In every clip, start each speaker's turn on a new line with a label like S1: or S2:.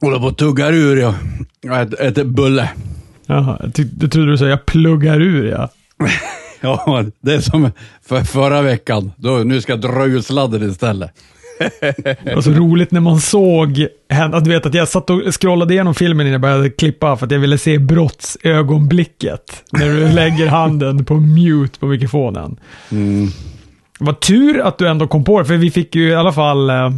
S1: Håller på att tuggar ur, ja. Jag äter, äter bulle.
S2: Jaha, jag, jag trodde du sa jag pluggar ur ja.
S1: Ja, det är som för förra veckan. Då, nu ska jag dra ut sladden istället.
S2: Det var så roligt när man såg henne. Du vet att jag satt och scrollade igenom filmen innan jag började klippa för att jag ville se brottsögonblicket. När du lägger handen på mute på mikrofonen.
S1: Mm.
S2: Var tur att du ändå kom på det, för vi fick ju i alla fall eh,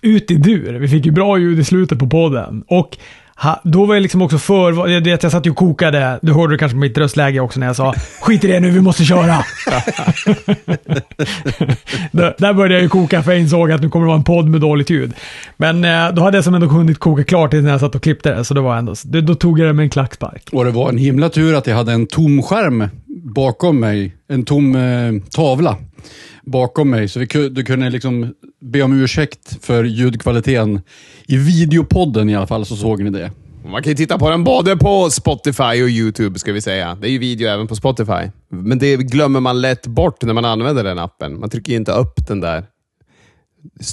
S2: ut i dur. Vi fick ju bra ljud i slutet på podden. Och ha, då var jag liksom också för... Jag, vet, jag satt ju och kokade. Du hörde det kanske på mitt röstläge också när jag sa skit i det nu, vi måste köra. där, där började jag ju koka för jag insåg att nu kommer det vara en podd med dåligt ljud. Men eh, då hade jag som ändå hunnit koka klart innan jag satt och klippte det, så det var ändå, då, då tog jag det med en klackspark.
S1: Och det var en himla tur att jag hade en tom skärm bakom mig. En tom eh, tavla bakom mig. Så vi, du kunde liksom be om ursäkt för ljudkvaliteten. I videopodden i alla fall så såg ni det.
S3: Man kan ju titta på den både på Spotify och YouTube, ska vi säga. Det är ju video även på Spotify. Men det glömmer man lätt bort när man använder den appen. Man trycker ju inte upp den där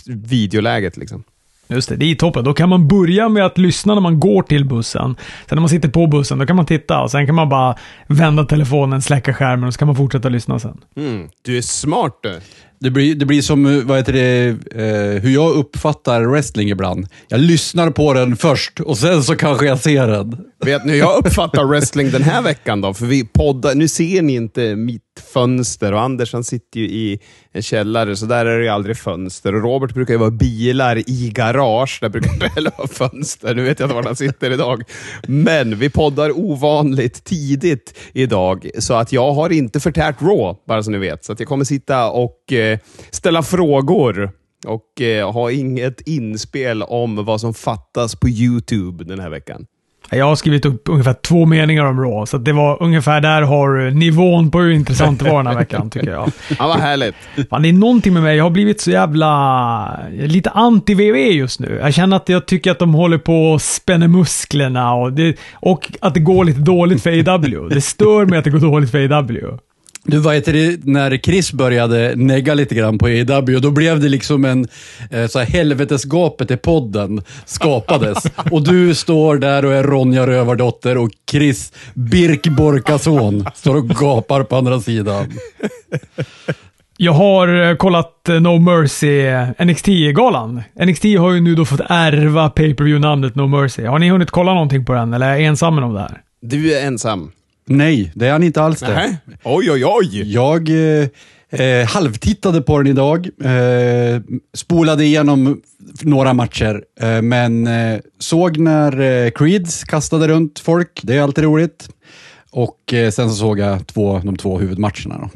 S3: videoläget. Liksom.
S2: Just det, det är toppen. Då kan man börja med att lyssna när man går till bussen. Sen när man sitter på bussen, då kan man titta och sen kan man bara vända telefonen, släcka skärmen och så kan man fortsätta lyssna sen.
S3: Mm. Du är smart du.
S1: Det blir, det blir som eh, vad heter det, eh, hur jag uppfattar wrestling ibland. Jag lyssnar på den först och sen så kanske jag ser den.
S3: Vet ni hur jag uppfattar wrestling den här veckan då? För vi poddar, nu ser ni inte mitt fönster och Anders han sitter ju i en källare, så där är det ju aldrig fönster. Och Robert brukar ju vara bilar i garage, där brukar det heller vara fönster. Nu vet jag inte var han sitter idag. Men vi poddar ovanligt tidigt idag, så att jag har inte förtärt Raw, bara så ni vet. Så att jag kommer sitta och eh, ställa frågor och eh, ha inget inspel om vad som fattas på YouTube den här veckan.
S2: Jag har skrivit upp ungefär två meningar om Raw, så det var ungefär där har nivån på hur intressant det var den här veckan, tycker jag.
S3: Ja, vad härligt.
S2: Fan, det är någonting med mig. Jag har blivit så jävla... Lite anti-WWE just nu. Jag känner att jag tycker att de håller på att spänna musklerna och, det, och att det går lite dåligt för AW. Det stör mig att det går dåligt för AW.
S1: Du, vad heter det, när Chris började negga lite grann på AEW, då blev det liksom en eh, så här helvetesgapet i podden skapades. och du står där och är Ronja Rövardotter och Chris Birk Borkason står och gapar på andra sidan.
S2: Jag har eh, kollat eh, No Mercy NXT-galan. NXT har ju nu då fått ärva pay per view namnet No Mercy. Har ni hunnit kolla någonting på den, eller är jag ensam om det här?
S3: Du är ensam.
S1: Nej, det är han inte alls det.
S3: Nähä? Oj, oj, oj!
S1: Jag eh, eh, halvtittade på den idag. Eh, spolade igenom några matcher, eh, men eh, såg när eh, Creeds kastade runt folk. Det är alltid roligt. Och eh, sen så såg jag två, de två huvudmatcherna. Då.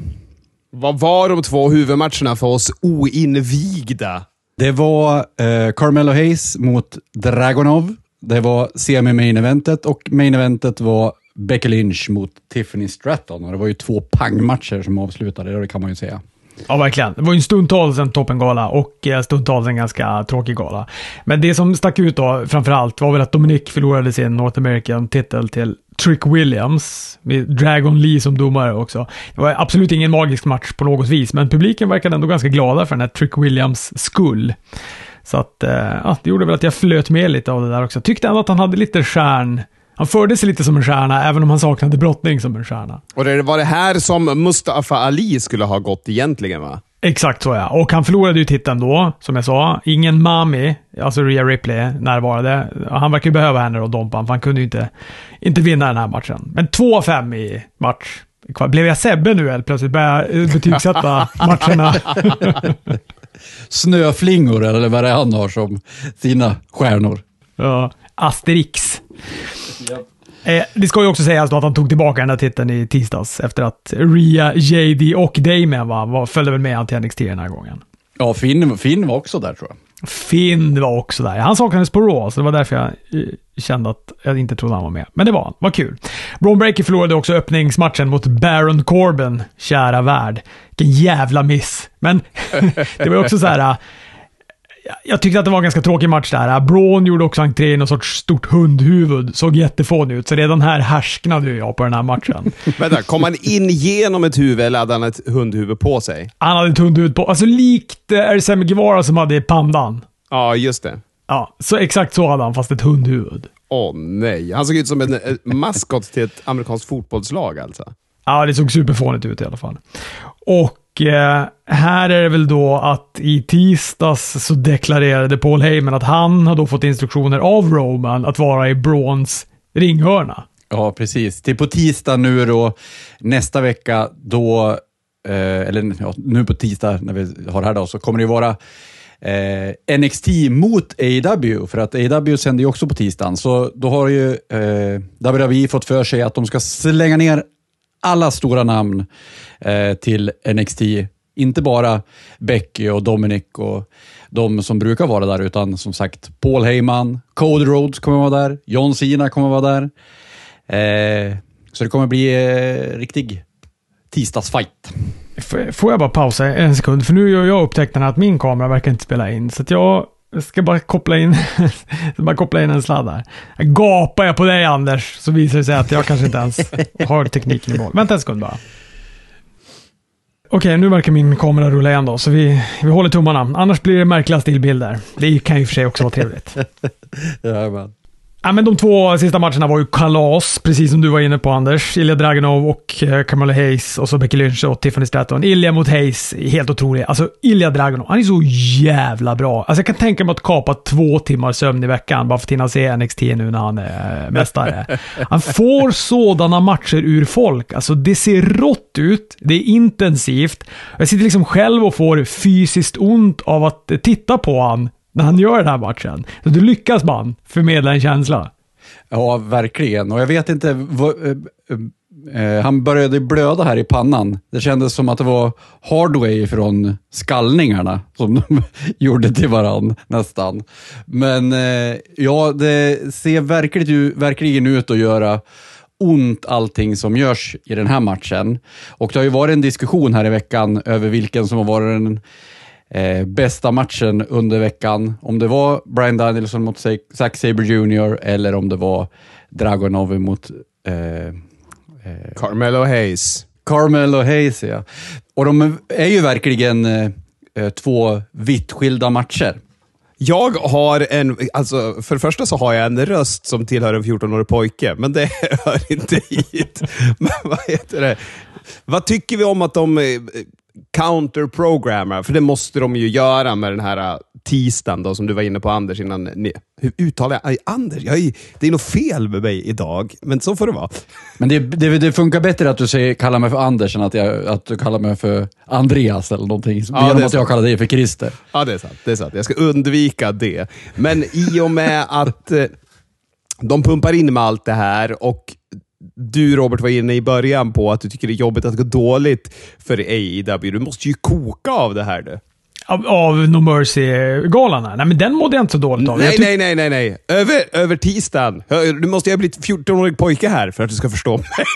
S3: Vad var de två huvudmatcherna för oss oinvigda?
S1: Det var Carmelo Hayes mot Dragonov. Det var semi-main eventet och main eventet var Becky Lynch mot Tiffany Stratton. Och det var ju två pangmatcher som avslutade det, det kan man ju säga.
S2: Ja, verkligen. Det var ju en stundtals en toppengala och eh, stundtals en ganska tråkig gala. Men det som stack ut då, framförallt, var väl att Dominic förlorade sin North American-titel till Trick Williams, med Dragon Lee som domare också. Det var absolut ingen magisk match på något vis, men publiken verkade ändå ganska glada för den här Trick Williams skull. Så att, eh, ja, det gjorde väl att jag flöt med lite av det där också. Tyckte ändå att han hade lite stjärn... Han förde sig lite som en stjärna, även om han saknade brottning som en stjärna.
S3: Och det var det här som Mustafa Ali skulle ha gått egentligen, va?
S2: Exakt så ja. Och han förlorade ju titeln då, som jag sa. Ingen Mami, alltså Rhea Ripley, närvarade. Han verkar ju behöva henne då, Dompan, för han kunde ju inte, inte vinna den här matchen. Men 2 av 5 i match. Blev jag Sebbe nu helt plötsligt? Börjar jag betygsätta matcherna?
S1: Snöflingor, eller vad det är han har som sina stjärnor.
S2: ja, Asterix. Eh, det ska ju också sägas då att han tog tillbaka den här titeln i tisdags efter att Rhea, JD och Damien var, var, följde väl med han till NXT den här gången.
S1: Ja, Finn, Finn var också där tror jag.
S2: Finn var också där. Han saknades på Raw, så det var därför jag eh, kände att jag inte trodde han var med. Men det var han. Vad kul. Braun Breaker förlorade också öppningsmatchen mot Baron Corbin. Kära värld. Vilken jävla miss. Men det var ju också så här... äh, Jag tyckte att det var en ganska tråkig match där. Braun gjorde också entré i någon sorts stort hundhuvud. Såg jättefånig ut, så redan här härsknade jag på den här matchen.
S3: Vänta, kom han in genom ett huvud eller hade han ett hundhuvud på sig?
S2: Han hade ett hundhuvud på. Alltså likt eh, Ersem Guevara som hade pandan.
S3: Ja, just det.
S2: Ja, så exakt så hade han, fast ett hundhuvud.
S3: Åh nej, han såg ut som en, en maskot till ett amerikanskt fotbollslag alltså.
S2: Ja, det såg superfånigt ut i alla fall. Och eh, Eh, här är det väl då att i tisdags så deklarerade Paul Heyman att han har då fått instruktioner av Roman att vara i Brons ringhörna.
S1: Ja, precis. Till på tisdag nu då, nästa vecka, då, eh, eller ja, nu på tisdag när vi har det här då, så kommer det ju vara eh, NXT mot AW, för att AW sänder ju också på tisdagen. Så då har ju eh, WWE fått för sig att de ska slänga ner alla stora namn eh, till NXT. Inte bara Becky och Dominic och de som brukar vara där, utan som sagt Paul Heyman, Cody Rhodes kommer vara där, John Cena kommer vara där. Eh, så det kommer bli eh, riktig tisdagsfight.
S2: F- Får jag bara pausa en sekund? För nu har jag upptäckt att min kamera verkar inte spela in. Så att jag ska bara koppla in, bara koppla in en sladd här. Gapar jag på dig Anders så visar det sig att jag kanske inte ens har tekniken i mål. Vänta en sekund bara. Okej, nu verkar min kamera rulla igen då, så vi, vi håller tummarna. Annars blir det märkliga stillbilder. Det kan ju i och för sig också vara trevligt.
S1: Jajamän.
S2: Ja, men de två sista matcherna var ju kalas, precis som du var inne på Anders. Ilja Dragunov och eh, Kamala Hayes och så Becky Lynch och Tiffany Stratton. Ilja mot Hayes, helt otrolig. Alltså Ilja Dragunov, han är så jävla bra. Alltså jag kan tänka mig att kapa två timmar sömn i veckan bara för att hinna se NXT nu när han är mästare. Han får sådana matcher ur folk. Alltså det ser rått ut, det är intensivt. Jag sitter liksom själv och får fysiskt ont av att titta på han när han gör den här matchen. Så då lyckas man förmedla en känsla.
S1: Ja, verkligen. Och jag vet inte, vad, eh, eh, eh han började blöda här i pannan. Det kändes som att det var Hardway från skallningarna som de gjorde till varann nästan. Men eh, ja, det ser verkligen, verkligen ut att göra ont allting som görs i den här matchen. Och det har ju varit en diskussion här i veckan över vilken som har varit den eh, bästa matchen under veckan. Om det var Brian Danielson mot Zack Sabre Jr. eller om det var Dragonov mot eh,
S3: Carmelo Hayes.
S1: Carmelo Hayes. Ja. Och de är ju verkligen eh, två vitt skilda matcher.
S3: Jag har en, alltså för det första så har jag en röst som tillhör en 14-årig pojke, men det hör inte hit. Men vad heter det? Vad tycker vi om att de counterprogrammar, för det måste de ju göra med den här äh, tisdagen då, som du var inne på Anders innan. Ni, hur uttalar jag? Aj, Anders, jag är, det är nog fel med mig idag, men så får det vara.
S1: Men det, det, det funkar bättre att du säger, kallar mig för Anders än att, jag, att du kallar mig för Andreas eller någonting. Ja, genom att jag kallar dig för Christer.
S3: Ja, det är sant. Det är sant. Jag ska undvika det. Men i och med att eh, de pumpar in med allt det här och du Robert var inne i början på att du tycker det är jobbigt att går dåligt för AEW. Du måste ju koka av det här du.
S2: Av, av No Mercy-galan? Nej, men den mådde jag inte så dåligt av.
S3: Nej, nej, nej, nej, nej. Över, över tisdagen. Du måste ju ha blivit 14-årig pojke här för att du ska förstå mig.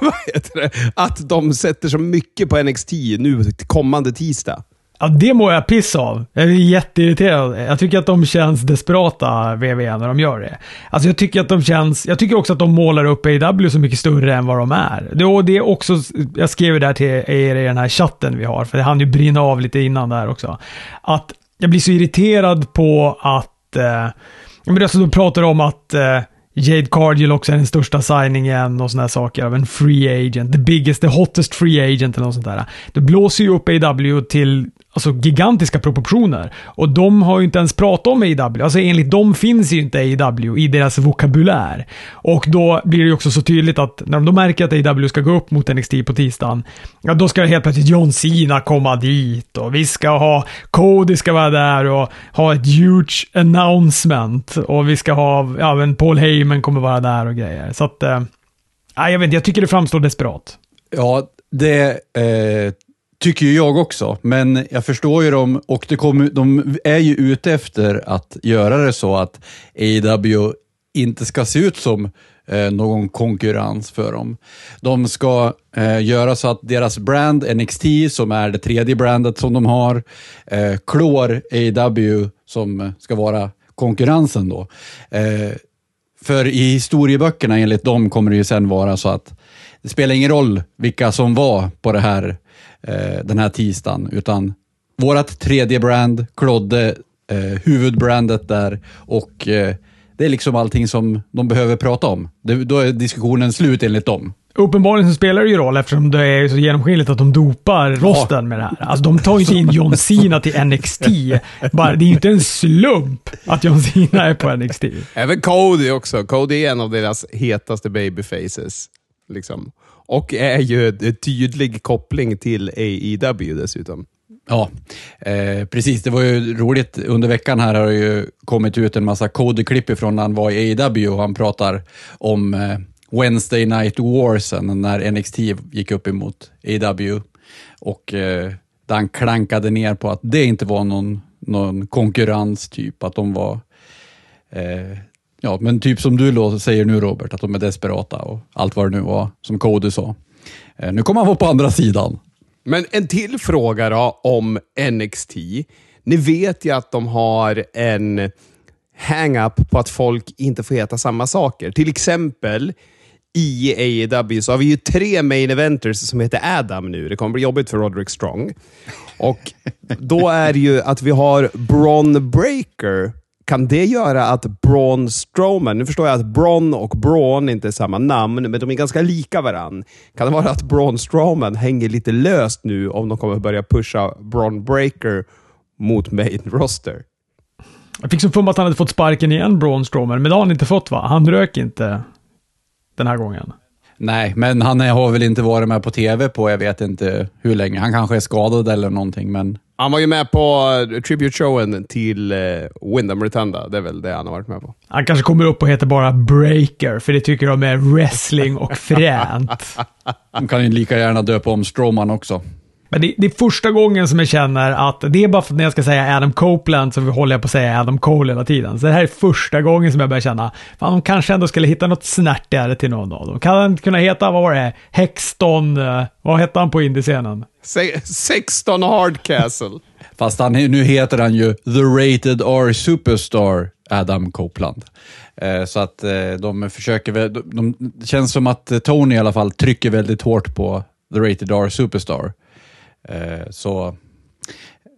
S3: Vad heter det? Att de sätter så mycket på NXT nu kommande tisdag.
S2: Ja, det mår jag piss av. Jag är jätteirriterad. Jag tycker att de känns desperata, WWE, när de gör det. Alltså jag tycker att de känns... Jag tycker också att de målar upp AW så mycket större än vad de är. Det, och det är också... Jag skrev det där till er i den här chatten vi har, för det hann ju brinna av lite innan där också. Att jag blir så irriterad på att... Eh, men alltså de pratar om att... Eh, Jade Cargill också är den största signingen och sådana saker av en free agent. The biggest, the hottest free agent eller något sånt där. Det blåser ju upp AW till alltså gigantiska proportioner. Och de har ju inte ens pratat om AEW. Alltså enligt dem finns ju inte AEW i deras vokabulär. Och då blir det ju också så tydligt att när de då märker att AEW ska gå upp mot NXT på tisdagen, ja då ska helt plötsligt John Cena komma dit och vi ska ha Cody ska vara där och ha ett huge announcement och vi ska ha, ja men Paul Heyman kommer vara där och grejer. Så att, eh, jag vet inte, jag tycker det framstår desperat.
S1: Ja, det eh, tycker ju jag också, men jag förstår ju dem och det kom, de är ju ute efter att göra det så att AW inte ska se ut som eh, någon konkurrens för dem. De ska eh, göra så att deras brand NXT, som är det tredje brandet som de har, eh, klår AW som ska vara konkurrensen då. Eh, för i historieböckerna enligt dem kommer det ju sen vara så att det spelar ingen roll vilka som var på det här, eh, den här tisdagen, utan vårt tredje brand klodde eh, huvudbrandet där och eh, det är liksom allting som de behöver prata om. Det, då är diskussionen slut enligt dem.
S2: Uppenbarligen så spelar det ju roll eftersom det är så genomskinligt att de dopar rosten med det här. Alltså de tar ju inte in John Cena till NXT. Bara, det är ju inte en slump att John Cena är på NXT.
S3: Även Cody också. Cody är en av deras hetaste babyfaces. Liksom. Och är ju en tydlig koppling till AEW dessutom.
S1: Ja, eh, precis. Det var ju roligt. Under veckan här har det ju kommit ut en massa kodeklipp från ifrån när han var i AEW och han pratar om eh, Wednesday Night Warsen när NXT gick upp emot AEW. Och eh, där han klankade ner på att det inte var någon, någon konkurrens, typ. Att de var eh, Ja, men typ som du då säger nu Robert, att de är desperata och allt vad det nu var som Cody sa. Eh, nu kommer han vara på andra sidan.
S3: Men en till fråga då om NXT. Ni vet ju att de har en hang-up på att folk inte får heta samma saker. Till exempel i AEW så har vi ju tre main eventers som heter Adam nu. Det kommer bli jobbigt för Roderick Strong. Och då är det ju att vi har Bron Breaker. Kan det göra att Braun Strowman, nu förstår jag att Braun och Braun inte är samma namn, men de är ganska lika varann. Kan det vara att Braun Strowman hänger lite löst nu om de kommer börja pusha Braun Breaker mot main roster?
S2: Jag fick som för mig att han hade fått sparken igen, Braun Strowman, men det har han inte fått va? Han rök inte den här gången.
S1: Nej, men han har väl inte varit med på tv på jag vet inte hur länge. Han kanske är skadad eller någonting, men
S3: Han var ju med på eh, tribute-showen till uh, Wyndham Rotunda. Det är väl det han har varit med på.
S2: Han kanske kommer upp och heter bara Breaker, för det tycker de är wrestling och fränt.
S1: de kan ju lika gärna döpa om Strowman också.
S2: Men det, det är första gången som jag känner att det är bara för att när jag ska säga Adam Copeland så håller jag på att säga Adam Cole hela tiden. Så det här är första gången som jag börjar känna, fan de kanske ändå skulle hitta något snärtigare till någon av dem. Kan han inte kunna heta, vad var det, Hexton, eh, vad hette han på indiescenen?
S3: Se- 16 Hardcastle.
S1: Fast han, nu heter han ju The Rated R Superstar Adam Copeland. Eh, så att eh, de försöker väl, de, de, det känns som att Tony i alla fall trycker väldigt hårt på The Rated R Superstar. Eh, så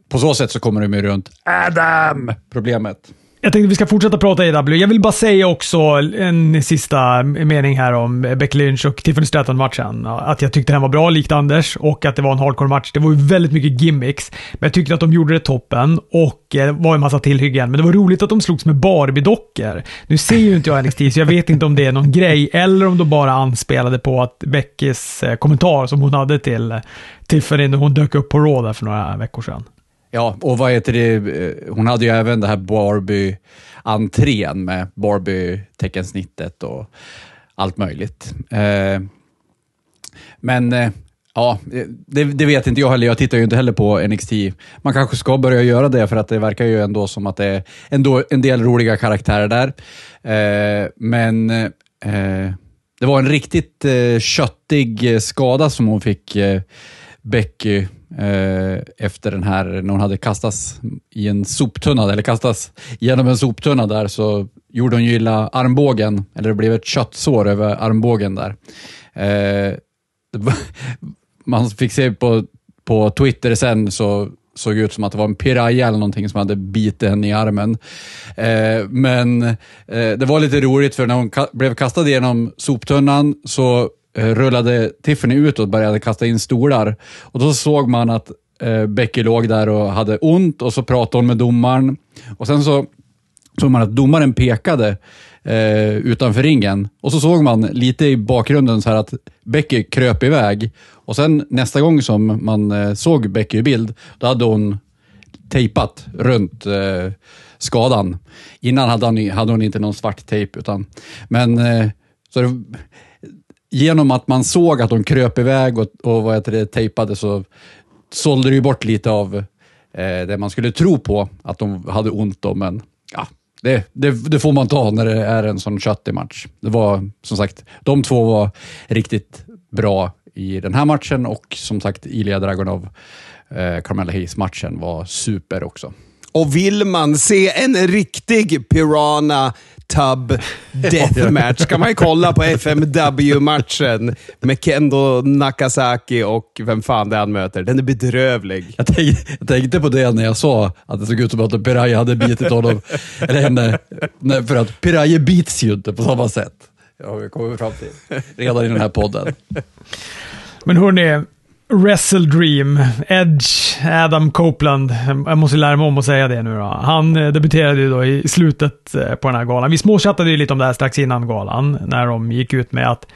S1: på så sätt så kommer de ju runt Adam-problemet.
S2: Jag tänkte vi ska fortsätta prata EW. Jag vill bara säga också en sista mening här om Beck Lynch och Tiffany Stratton-matchen. Att jag tyckte den var bra, likt Anders, och att det var en hardcore-match. Det var ju väldigt mycket gimmicks, men jag tyckte att de gjorde det toppen och eh, det var en massa tillhyggen. Men det var roligt att de slogs med Barbie-dockor. Nu ser ju inte jag NXT, så jag vet inte om det är någon grej, eller om de bara anspelade på att Beckys eh, kommentar som hon hade till eh, Tiffany när hon dök upp på Raw där för några veckor sedan.
S1: Ja, och vad heter det? Eh, hon hade ju även det här Barbie-entrén med Barbie-teckensnittet och allt möjligt. Eh, men eh, ja, det, det vet inte jag heller. Jag tittar ju inte heller på NXT. Man kanske ska börja göra det för att det verkar ju ändå som att det är ändå en del roliga karaktärer där. Men det var en riktigt köttig skada som hon fick, Becky, Eh, efter den här, när hon hade kastats i en soptunna, eller kastats genom en soptunna där, så gjorde hon ju illa armbågen, eller det blev ett köttsår över armbågen där. Eh, man fick se på, på Twitter sen, så såg ut som att det var en piraya eller någonting som hade bitit henne i armen. Eh, men eh, det var lite roligt för när hon ka- blev kastad genom soptunnan så Eh, rullade Tiffany ut och började kasta in stolar. Och då såg man att eh, Becky låg där och hade ont och så pratade hon med domaren. Och sen så såg man att domaren pekade eh, utanför ringen och så såg man lite i bakgrunden så här att Becky kröp iväg. Och sen nästa gång som man eh, såg Becky i bild, då hade hon tejpat runt eh, skadan. Innan hade, han, hade hon inte någon svart tejp. Utan, men eh, så det, genom att man såg att de kröp iväg och, och vad heter det, tejpade så sålde det ju bort lite av eh, det man skulle tro på att de hade ont om. Men ja, det, det, det får man ta när det är en sån köttig match. Det var som sagt, de två var riktigt bra i den här matchen och som sagt Ilja Dragunov, eh, Carmella Hayes-matchen var super också.
S3: Och vill man se en riktig Pirana Tub Deathmatch kan man ju kolla på FMW-matchen med Kendo Nakasaki och vem fan det är han möter. Den är bedrövlig.
S1: Jag tänkte, jag tänkte på det när jag sa att det såg ut som att Piraye hade bitit honom. eller henne. Nej, för att Piraye bits ju inte på samma sätt. Ja, vi kommer fram till redan i den här podden.
S2: Men hörni, Wrestle Dream, Edge, Adam Copeland. Jag måste lära mig om att säga det nu då. Han eh, debuterade ju då i slutet eh, på den här galan. Vi småchattade ju lite om det här strax innan galan, när de gick ut med att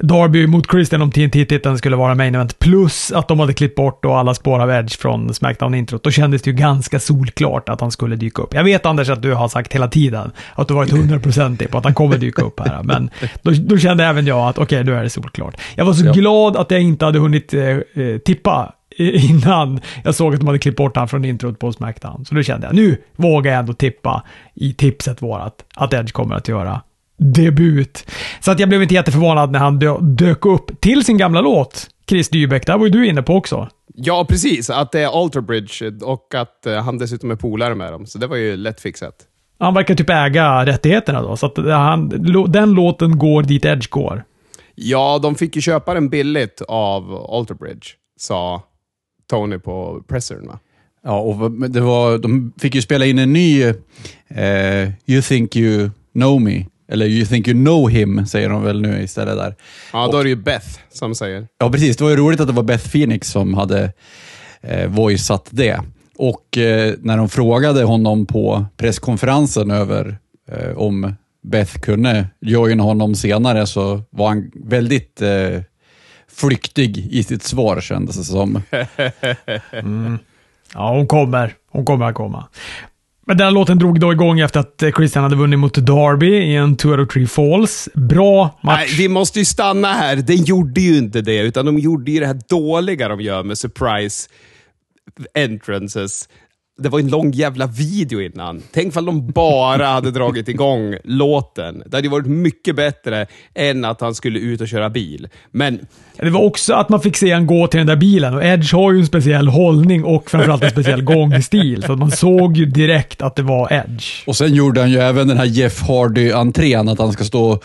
S2: Darby mot Christian om TNT-titeln skulle vara main event, plus att de hade klippt bort då alla spår av Edge från Smackdown-introt. Då kändes det ju ganska solklart att han skulle dyka upp. Jag vet Anders att du har sagt hela tiden att du varit hundraprocentig på att han kommer dyka upp här, men då, då kände även jag att okej, okay, nu är det solklart. Jag var så
S1: Ja.
S2: glad att jag inte hade hunnit eh, eh, tippa innan jag såg att de hade klippt bort han från introt på Smackdown. Så då kände jag, nu vågar jag ändå tippa i tipset vårat att Edge kommer att göra debut. Så att jag blev inte jätteförvånad när han dö- dök upp till sin gamla låt, Chris Dybeck. Där var ju du inne på också.
S3: Ja, precis. Att det är Alter Bridge och att eh, han dessutom är polare med dem. Så det var ju lätt fixat.
S2: Han verkar typ äga rättigheterna då, så att han, den låten går dit Edge går.
S3: Ja, de fick ju köpa den billigt av Alter Bridge, sa Tony på pressern. Va?
S1: Ja, och det var, de fick ju spela in en ny eh, You think you know me. Eller You think you know him, säger de väl nu istället där.
S3: Ja, då är det ju Beth som säger.
S1: Ja, precis. Det var ju roligt att det var Beth Phoenix som hade eh, voiceat det. Och eh, när de frågade honom på presskonferensen över eh, om Beth kunde joina honom senare så var han väldigt eh, flyktig i sitt svar kändes det som.
S2: Ja, hon kommer. Hon kommer att komma. Men den här låten drog då igång efter att eh, Christian hade vunnit mot Darby i en 2 out of 3 falls. Bra match.
S3: Nej, vi måste ju stanna här. Den gjorde ju inte det, utan de gjorde ju det här dåliga de gör med surprise entrances. Det var en lång jävla video innan. Tänk om de bara hade dragit igång låten. Det hade ju varit mycket bättre än att han skulle ut och köra bil. Men
S2: Det var också att man fick se han gå till den där bilen och Edge har ju en speciell hållning och framförallt en speciell gångstil. Så att man såg ju direkt att det var Edge.
S1: Och sen gjorde han ju även den här Jeff Hardy-entrén, att han ska stå och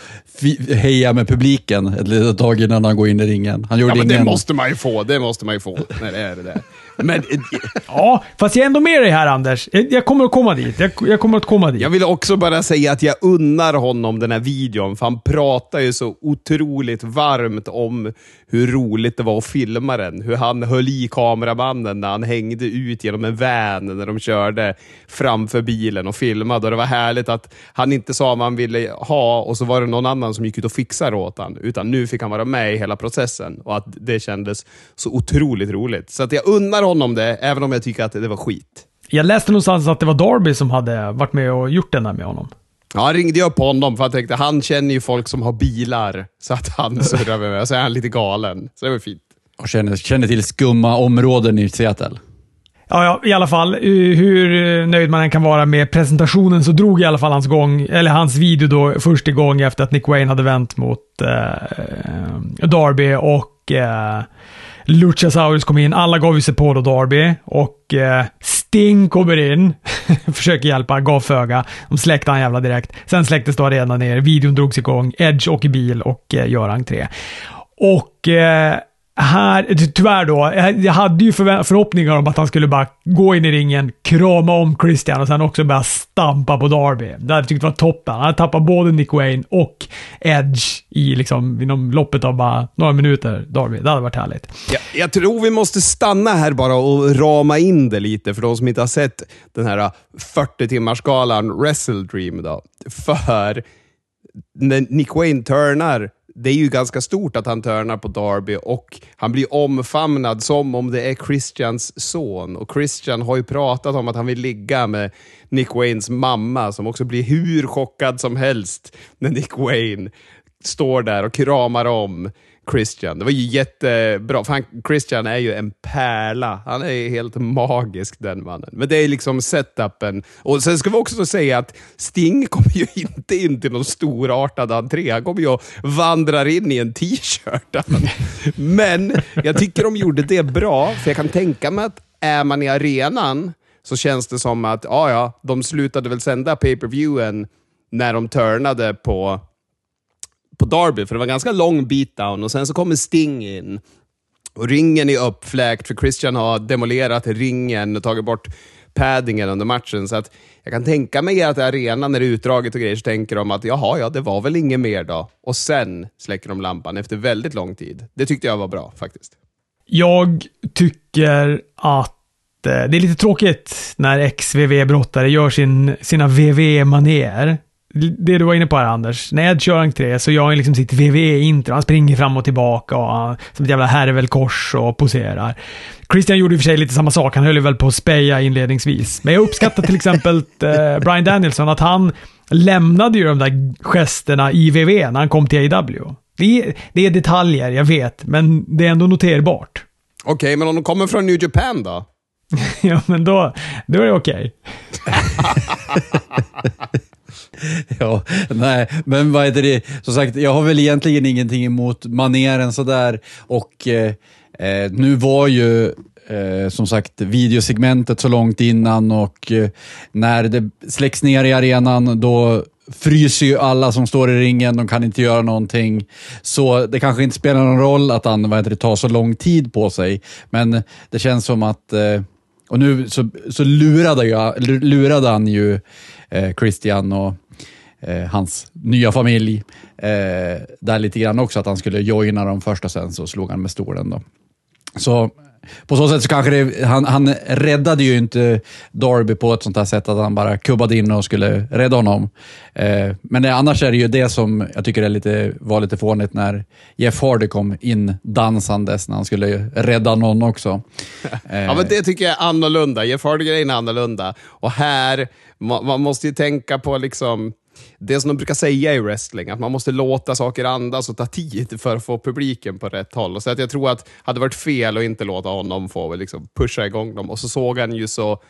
S1: heja med publiken ett litet tag innan han går in i ringen. Han gjorde
S3: Ja, men det
S1: ingen...
S3: måste man ju få. Det måste man ju få när det är det där. Men eh,
S2: Ja, fast jag är ändå med dig här Anders. Jag, jag kommer att komma dit. Jag, jag kommer att komma dit.
S3: jag vill också bara säga att jag unnar honom den här videon, för han pratar ju så otroligt varmt om hur roligt det var att filma den. Hur han höll i kameramannen när han hängde ut genom en van när de körde framför bilen och filmade. Och det var härligt att han inte sa vad han ville ha och så var det någon annan som gick ut och fixade åt han. Utan nu fick han vara med i hela processen och att det kändes så otroligt roligt. Så att jag unnar honom det, även om jag tycker att det var skit.
S2: Jag läste någonstans att det var Darby som hade varit med och gjort den där med honom.
S3: Ja, jag ringde upp honom för jag tänkte han känner ju folk som har bilar. Så att han surrar med mig. Och så är han lite galen. Så det var fint.
S1: Och känner, känner till skumma områden i Seattle.
S2: Ja, ja, i alla fall. eh, Hur eh, nöjd man än kan vara med presentationen så drog i alla fall hans, gång, eller hans video då först igång efter att Nick Wayne hade vänt mot eh, Darby och eh, Luchasaurus kom in. Alla gav ju sig på då Darby och eh, Sting kommer in. Försöker hjälpa, gav föga. De släckte han jävla direkt. Sen släcktes då arenan ner. Videon drogs igång. Edge åker bil och eh, gör entré. Och eh, här, tyvärr då, jag hade ju förhoppningar om att han skulle bara gå in i ringen, krama om Christian och sen också börja stampa på Darby. Det hade jag tyckt var toppen. Han hade tappat både Nick Wayne och Edge i liksom, inom loppet av bara några minuter, Darby. Det hade varit härligt.
S3: Jag, jag tror vi måste stanna här bara och rama in det lite för de som inte har sett den här äh, 40-timmarsgalan Wrestle Dream. Då. För när Nick Wayne turnar, det är ju ganska stort att han törnar på Darby och han blir omfamnad som om det är Christians son. Och Christian har ju pratat om att han vill ligga med Nick Waynes mamma som också blir hur chockad som helst när Nick Wayne står där och kramar om Christian. Det var ju jättebra, för han, Christian är ju en pärla. Han är helt magisk den mannen. Men det är liksom setupen. Och sen ska vi också säga att Sting kommer ju inte in till någon storartad entré. Han kommer ju och vandrar in i en t-shirt. Men jag tycker de gjorde det bra, för jag kan tänka mig att är man i arenan så känns det som att, ja ja, de slutade väl sända pay-per-viewen när de turnade på, på Derby, för det var en ganska lång beatdown och sen så kommer Sting in. Och ringen är uppfläkt, för Christian har demolerat ringen och tagit bort paddingen under matchen. Så att jag kan tänka mig att i arenan, när det är utdraget och grejer, så tänker de att jaha, ja, det var väl inget mer då. Och sen släcker de lampan efter väldigt lång tid. Det tyckte jag var bra faktiskt.
S2: Jag tycker att eh, det är lite tråkigt när ex-VV-brottare gör sin, sina VV-manér. Det du var inne på här Anders. När Ed kör entré så gör han liksom sitt VV-intro. Han springer fram och tillbaka och han, som ett jävla härvelkors och poserar. Christian gjorde i och för sig lite samma sak. Han höll ju väl på att speja inledningsvis. Men jag uppskattar till exempel eh, Brian Danielson, att han lämnade ju de där gesterna i VV när han kom till AW. Det är, det är detaljer, jag vet, men det är ändå noterbart.
S3: Okej, men om de kommer från New Japan då?
S2: ja, men då, då är det okej.
S1: Ja, nej, men vad heter det? Som sagt, jag har väl egentligen ingenting emot maneren sådär. Och eh, eh, nu var ju eh, som sagt videosegmentet så långt innan och eh, när det släcks ner i arenan då fryser ju alla som står i ringen, de kan inte göra någonting. Så det kanske inte spelar någon roll att han vad heter det, tar så lång tid på sig. Men det känns som att, eh, och nu så, så lurade, jag, lurade han ju eh, Christian och eh, hans nya familj eh, där lite grann också, att han skulle joina dem först och sen så slog han med stolen. Då. Så på så sätt så kanske det, han, han räddade ju inte Darby på ett sånt här sätt att han bara kubbade in och skulle rädda honom. Eh, men det, annars är det ju det som jag tycker är lite, var lite fånigt när Jeff Hardy kom in dansandes när han skulle rädda någon också.
S3: Eh, ja, men det tycker jag är annorlunda. Jeff Hardy-grejen är annorlunda. Och här, man, man måste ju tänka på liksom det som de brukar säga i wrestling, att man måste låta saker andas och ta tid för att få publiken på rätt håll. Så att jag tror att det hade varit fel att inte låta honom få liksom pusha igång dem. Och så såg han ju så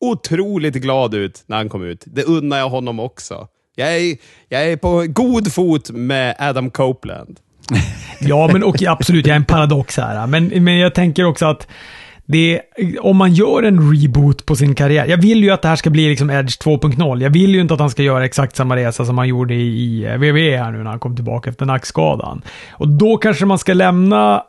S3: otroligt glad ut när han kom ut. Det unnar jag honom också. Jag är, jag är på god fot med Adam Copeland.
S2: ja, men och absolut, jag är en paradox här. Men, men jag tänker också att det, om man gör en reboot på sin karriär. Jag vill ju att det här ska bli liksom Edge 2.0. Jag vill ju inte att han ska göra exakt samma resa som han gjorde i WWE här nu när han kom tillbaka efter nackskadan. Och då kanske man ska lämna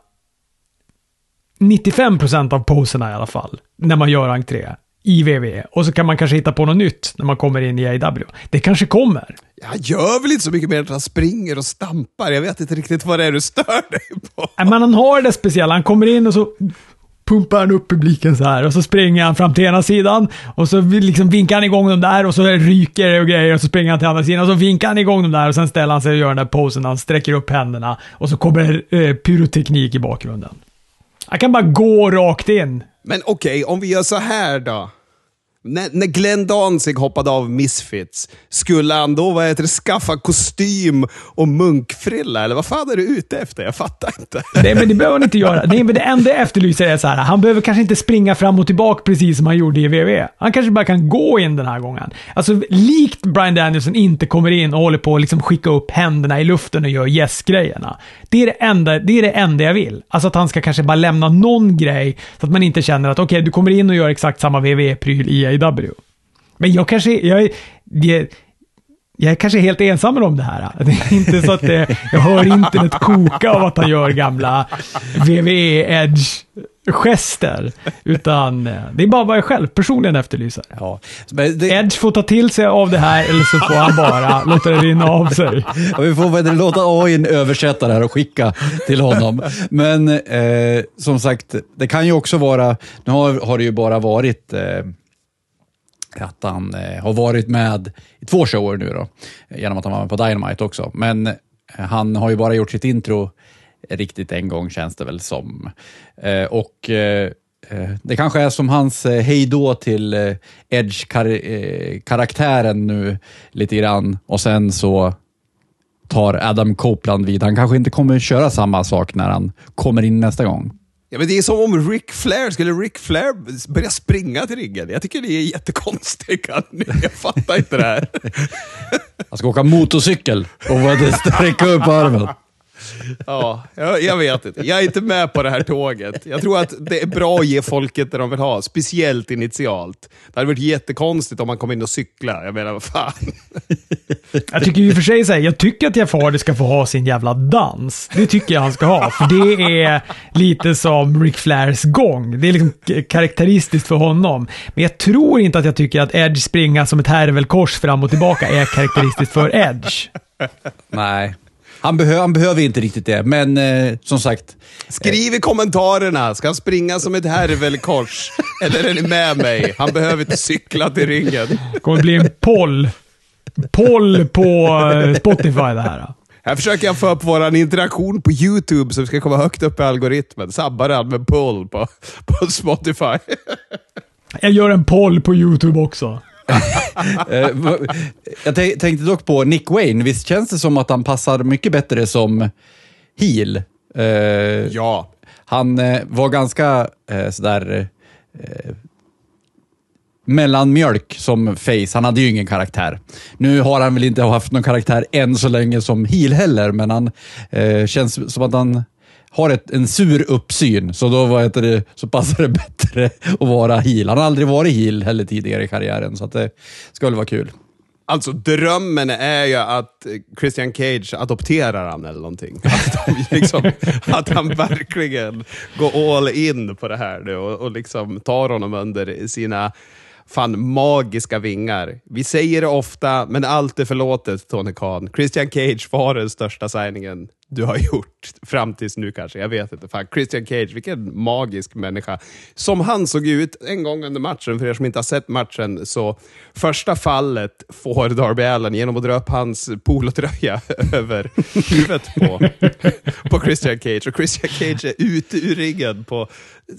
S2: 95% av poserna i alla fall, när man gör entré i WWE. Och så kan man kanske hitta på något nytt när man kommer in i AW. Det kanske kommer.
S3: Jag gör väl inte så mycket mer än att han springer och stampar. Jag vet inte riktigt vad det är du stör dig på.
S2: Men han har det speciella. Han kommer in och så pumpar han upp publiken så här och så springer han fram till ena sidan och så liksom vinkar han igång dem där och så ryker det och grejer och så springer han till andra sidan och så vinkar han igång dem där och sen ställer han sig och gör den där posen han sträcker upp händerna och så kommer eh, pyroteknik i bakgrunden. Han kan bara gå rakt in.
S3: Men okej, okay, om vi gör så här då. När, när Glenn Danzig hoppade av Misfits, skulle han då vad heter det, skaffa kostym och munkfrilla? Eller vad fan är du ute efter? Jag fattar inte.
S2: Nej, men det behöver han inte göra. Nej, men det enda jag efterlyser är så här, han behöver kanske inte springa fram och tillbaka precis som han gjorde i WWE. Han kanske bara kan gå in den här gången. Alltså, likt Brian Danielson inte kommer in och håller på att liksom skicka upp händerna i luften och gör yes-grejerna. Det är det, enda, det är det enda jag vill. Alltså att han ska kanske bara lämna någon grej så att man inte känner att okej, okay, du kommer in och gör exakt samma WWE-pryl i AW. Men jag kanske, jag, jag, jag är kanske helt ensam om det här. Det är inte så att det, jag hör internet koka av att han gör gamla WWE Edge gester. Utan eh, det är bara vad jag själv personligen efterlyser. Ja. Det... Edge får ta till sig av det här eller så får han bara låta det rinna av sig.
S1: Ja, vi får väl låta AI översätta det här och skicka till honom. Men eh, som sagt, det kan ju också vara, nu har, har det ju bara varit eh, att han eh, har varit med i två shower nu då, genom att han var med på Dynamite också. Men eh, han har ju bara gjort sitt intro riktigt en gång känns det väl som. Eh, och eh, eh det kanske är som hans eh, hejdå till eh, Edge-karaktären nu lite grann och sen så tar Adam Copeland vid. Han kanske inte kommer köra samma sak när han kommer in nästa gång.
S3: Ja, men det är som om Rick Flair, skulle Rick Flair börja springa till ringen? Jag tycker det är jättekonstigt. Jag fattar inte det här.
S1: Han ska åka motorcykel och sträcka upp armen.
S3: Ja, jag, jag vet inte. Jag är inte med på det här tåget. Jag tror att det är bra att ge folket det de vill ha, speciellt initialt. Det hade varit jättekonstigt om man kom in och cyklade. Jag menar, vad fan.
S2: Jag tycker och för sig så här, jag tycker att Jeff Hardy ska få ha sin jävla dans. Det tycker jag han ska ha, för det är lite som Ric Flairs gång. Det är liksom karaktäristiskt för honom. Men jag tror inte att jag tycker att Edge springa som ett härvelkors fram och tillbaka är karaktäristiskt för Edge.
S1: Nej. Han, behö han behöver inte riktigt det, men eh, som sagt.
S3: Skriv i kommentarerna, ska han springa som ett härvelkors? Eller är ni med mig? Han behöver inte cykla till ringen.
S2: Det kommer bli en poll. Poll på eh, Spotify det här.
S3: Här försöker jag få upp vår interaktion på YouTube så vi ska komma högt upp i algoritmen. Sabbar han med pull på, på Spotify.
S2: Jag gör en poll på YouTube också.
S1: Eh, jag tän- tänkte dock på Nick Wayne. Visst känns det som att han passar mycket bättre som heel? Eh,
S3: Ja.
S1: Han eh, var ganska eh, sådär eh, mellanmjölk som face. Han hade ju ingen karaktär. Nu har han väl inte haft någon karaktär än så länge som heel heller, men han eh, känns som att han har ett, en sur uppsyn, så då vad heter det, så passar det bättre att vara heel. Han har aldrig varit heel heller tidigare i karriären, så att det ska väl vara kul.
S3: Alltså drömmen är ju att eh, Christian Cage adopterar han eller någonting. Att, liksom, att han verkligen går all in på det här nu och, och liksom tar honom under sina fan magiska vingar. Vi säger det ofta, men allt är förlåtet, Tony Khan. Christian Cage var den största signingen du har gjort fram tills nu kanske. Jag vet inte. Fan, Christian Cage, vilken magisk människa. Som han såg ut en gång under matchen, för er som inte har sett matchen, så första fallet får Darby Allen genom att dra upp hans polotröja över huvudet på, på Christian Cage. Och Christian Cage är ute ur ringen på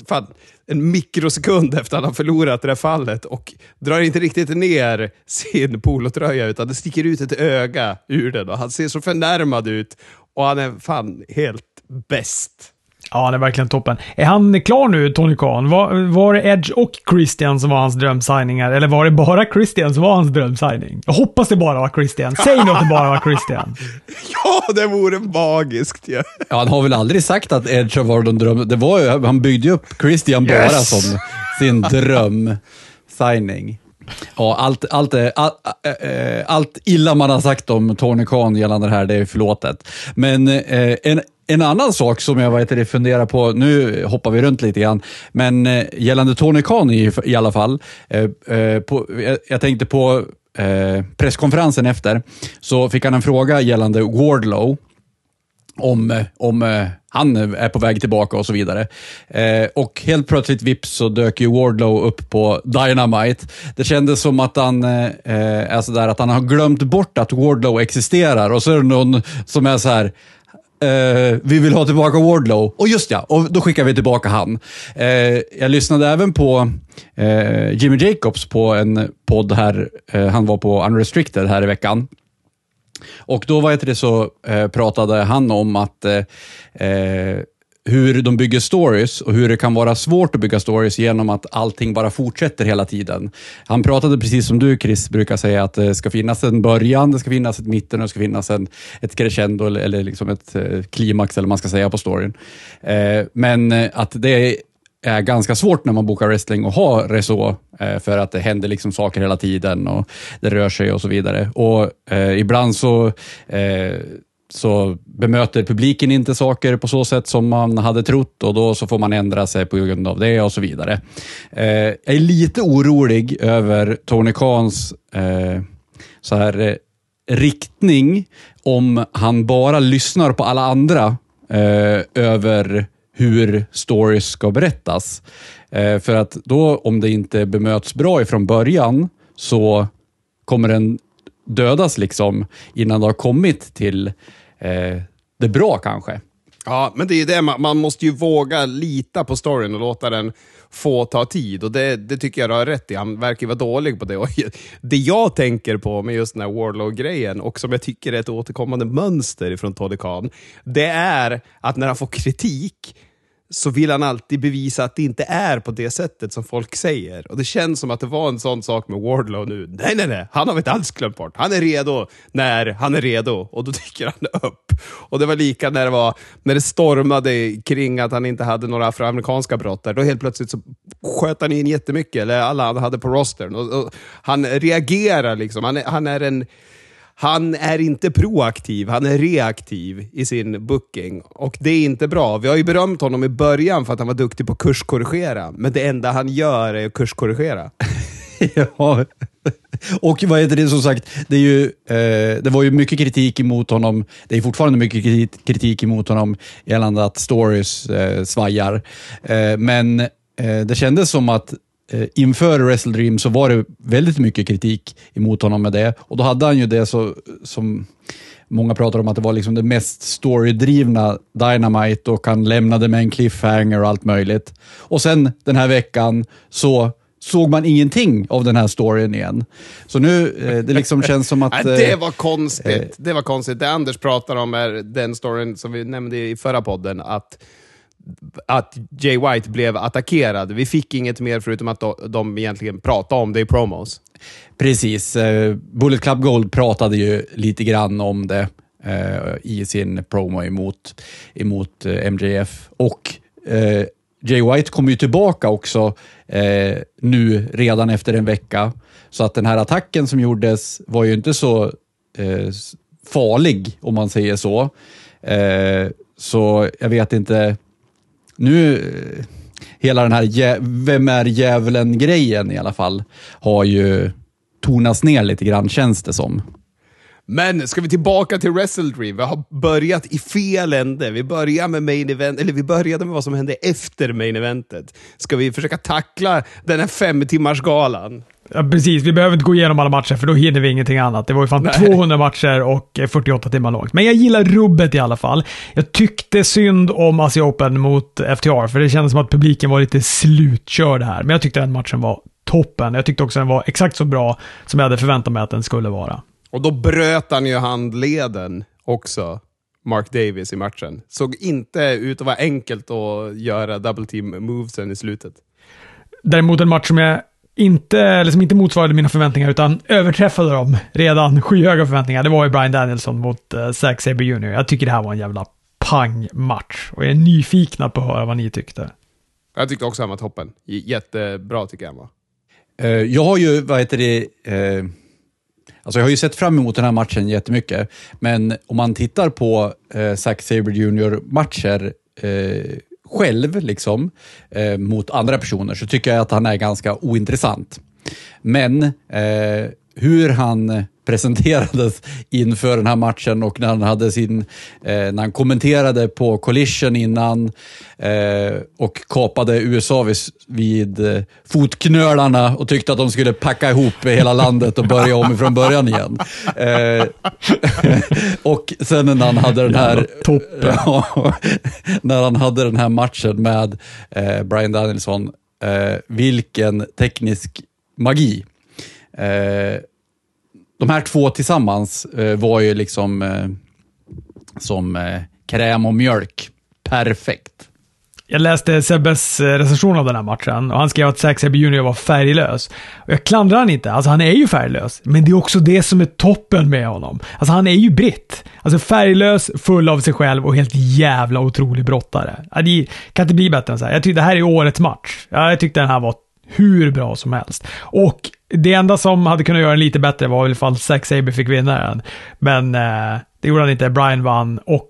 S3: fan, en mikrosekund efter att han förlorat det där fallet och drar inte riktigt ner sin polotröja utan det sticker ut ett öga ur den och han ser så förnärmad ut och han är fan helt bäst.
S2: Ja, han är verkligen toppen. Är han klar nu, Tony Khan? Var, var det Edge och Christian som var hans drömsigningar? Eller var det bara Christian som var hans drömsigning? Jag hoppas det bara var Christian. Säg nu att det bara var Christian.
S3: Ja, det vore magiskt ju.
S1: Ja, han har väl aldrig sagt att Edge har varit någon dröm. Det var ju, han byggde ju upp Christian bara
S3: Yes.
S1: som sin dröm-signing. Ja, allt, allt, all, äh, allt illa man har sagt om Tony Khan gällande det här, det är förlåtet. Men eh, en, en annan sak som jag vet, funderar på, nu hoppar vi runt lite grann, men eh, gällande Tony Khan i, i alla fall. Eh, eh på, jag, jag tänkte på eh, presskonferensen efter, så fick han en fråga gällande Wardlow om, eh, om eh, han är på väg tillbaka och så vidare. Eh, och helt plötsligt vips så dök ju Wardlow upp på Dynamite. Det kändes som att han, eh, eh är sådär, att han har glömt bort att Wardlow existerar och så är det någon som är så här. Eh, vi vill ha tillbaka Wardlow. Och just ja, och då skickar vi tillbaka han. Jag lyssnade även på Jimmy Jacobs på en podd här. Han var på Unrestricted här i veckan. Och då var det så eh, pratade han om att eh, eh, hur de bygger stories och hur det kan vara svårt att bygga stories genom att allting bara fortsätter hela tiden. Han pratade precis som du Chris brukar säga att det ska finnas en början, det ska finnas ett mitten och det ska finnas en, ett crescendo eller, eller liksom ett eh, klimax eller vad man ska säga på storyn. Eh, men eh, att det är ganska svårt när man bokar wrestling att ha det så, eh, för att det händer liksom saker hela tiden och det rör sig och så vidare. Och eh, Ibland så, eh, så bemöter publiken inte saker på så sätt som man hade trott och då så får man ändra sig på grund av det och så vidare. Eh, jag är lite orolig över Tony Khans eh, så här, eh, riktning om han bara lyssnar på alla andra eh, över hur stories ska berättas. Eh, för att då, om det inte bemöts bra ifrån början, så kommer den dödas liksom innan det har kommit till eh, det bra kanske.
S3: Ja, men det är ju det, man, man måste ju våga lita på storyn och låta den få ta tid. Och Det, det tycker jag du har rätt i. Han verkar ju vara dålig på det. Och det jag tänker på med just den här Warlow-grejen, och som jag tycker är ett återkommande mönster från Toddy Khan, det är att när han får kritik, så vill han alltid bevisa att det inte är på det sättet som folk säger. Och det känns som att det var en sån sak med Wardlow nu. Nej, nej, nej, han har vi inte alls glömt bort. Han är redo när han är redo och då dyker han upp. Och det var lika när det, var, när det stormade kring att han inte hade några afroamerikanska brottare. Då helt plötsligt så sköt han in jättemycket, eller alla han hade på rostern. Och, och han reagerar liksom. Han är, han är en han är inte proaktiv, han är reaktiv i sin booking. Och det är inte bra. Vi har ju berömt honom i början för att han var duktig på att kurskorrigera. Men det enda han gör är att kurskorrigera.
S1: ja. Och vad heter det, som sagt, det, är ju, eh, det var ju mycket kritik emot honom. Det är fortfarande mycket kritik emot honom gällande att stories eh, svajar. Eh, men eh, det kändes som att inför Wrestle Dream så var det väldigt mycket kritik emot honom med det. Och då hade han ju det så, som många pratar om att det var liksom det mest storydrivna Dynamite och han lämnade med en cliffhanger och allt möjligt. Och sen den här veckan så såg man ingenting av den här storyn igen. Så nu, eh, det liksom känns som att...
S3: det eh, var konstigt. Eh, det var konstigt. Det Anders pratar om är den storyn som vi nämnde i förra podden, att att Jay White blev attackerad. Vi fick inget mer förutom att de egentligen pratade om det i promos.
S1: Precis. Eh, Bullet Club Gold pratade ju lite grann om det eh, i sin promo emot, emot eh, MJF. Och Jay White kommer ju tillbaka också nu redan efter en vecka. Så att den här attacken som gjordes var ju inte så farlig, om man säger så. så jag vet inte nu, eh, hela den här vem är djävulen-grejen i alla fall, har ju tonats ner lite grann känns det som.
S3: Men ska vi tillbaka till Wrestledream? Vi har börjat i fel ände. Vi börjar med main event, eller vi började med vad som hände efter main eventet. Ska vi försöka tackla den här fem timmars galan?
S2: Ja, precis. Vi behöver inte gå igenom alla matcher, för då hinner vi ingenting annat. Det var ju fan Nej. 200 matcher och 48 timmar långt. Men jag gillar rubbet i alla fall. Jag tyckte synd om Asia Open mot FTR, för det kändes som att publiken var lite slutkörd här. Men jag tyckte den matchen var toppen. Jag tyckte också den var exakt så bra som jag hade förväntat mig att den skulle vara.
S3: Och då bröt han ju handleden också. Mark Davis i matchen. Såg inte ut att vara enkelt att göra double team movesen i slutet.
S2: Däremot en match som jag inte, eller som inte motsvarade mina förväntningar, utan överträffade dem redan skyhöga förväntningar. Det var ju Brian Danielson mot uh, Zack Sabre Jr. Jag tycker det här var en jävla pang-match och jag är nyfikna på att höra vad ni tyckte.
S3: Jag tyckte också han var toppen. Jättebra tycker jag han var.
S1: Uh, jag har ju, vad heter det, uh, alltså jag har ju sett fram emot den här matchen jättemycket, men om man tittar på uh, Zack Sabre Jr-matcher själv liksom, eh, mot andra personer så tycker jag att han är ganska ointressant. Men eh, hur han presenterades inför den här matchen och när han, hade sin, eh, när han kommenterade på Collision innan eh, och kapade USA vid, vid eh, fotknölarna och tyckte att de skulle packa ihop hela landet och börja om från början igen. Eh, och sen när han hade den här när han hade den här matchen med eh, Brian Danielson, eh, vilken teknisk magi. Eh, de här två tillsammans eh, var ju liksom eh, som eh, kräm och mjölk. Perfekt.
S2: Jag läste Sebbes eh, recension av den här matchen och han skrev att Zack Sebbe Jr var färglös. Och jag klandrar han inte, alltså han är ju färglös. Men det är också det som är toppen med honom. Alltså han är ju britt. Alltså färglös, full av sig själv och helt jävla otrolig brottare. det kan inte bli bättre än så här. Jag tyckte det här är årets match. Jag tyckte den här var hur bra som helst. Och det enda som hade kunnat göra den lite bättre var väl ifall Zack Saber fick vinna den. Men eh, det gjorde han inte. Brian vann och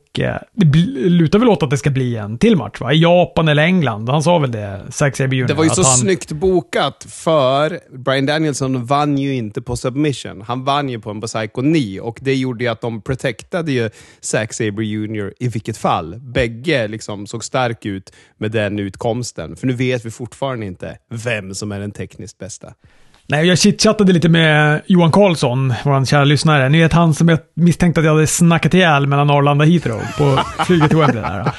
S2: det lutar väl åt att det ska bli en till match va? I Japan eller England. Han sa väl det, Zack Jr.
S3: Det var ju så han... snyggt bokat för Brian Danielson vann ju inte på submission. Han vann ju på en Psycho 9 och det gjorde ju att de protectade ju Zack Saber Jr. i vilket fall. Bägge liksom såg stark ut med den utkomsten. För nu vet vi fortfarande inte vem som är den tekniskt bästa.
S2: Nej, jag chitchattade lite med Johan Karlsson, vår kära lyssnare. Ni vet han som jag misstänkte att jag hade snackat ihjäl mellan Arlanda och Heathrow på flyget till Wembley. Där.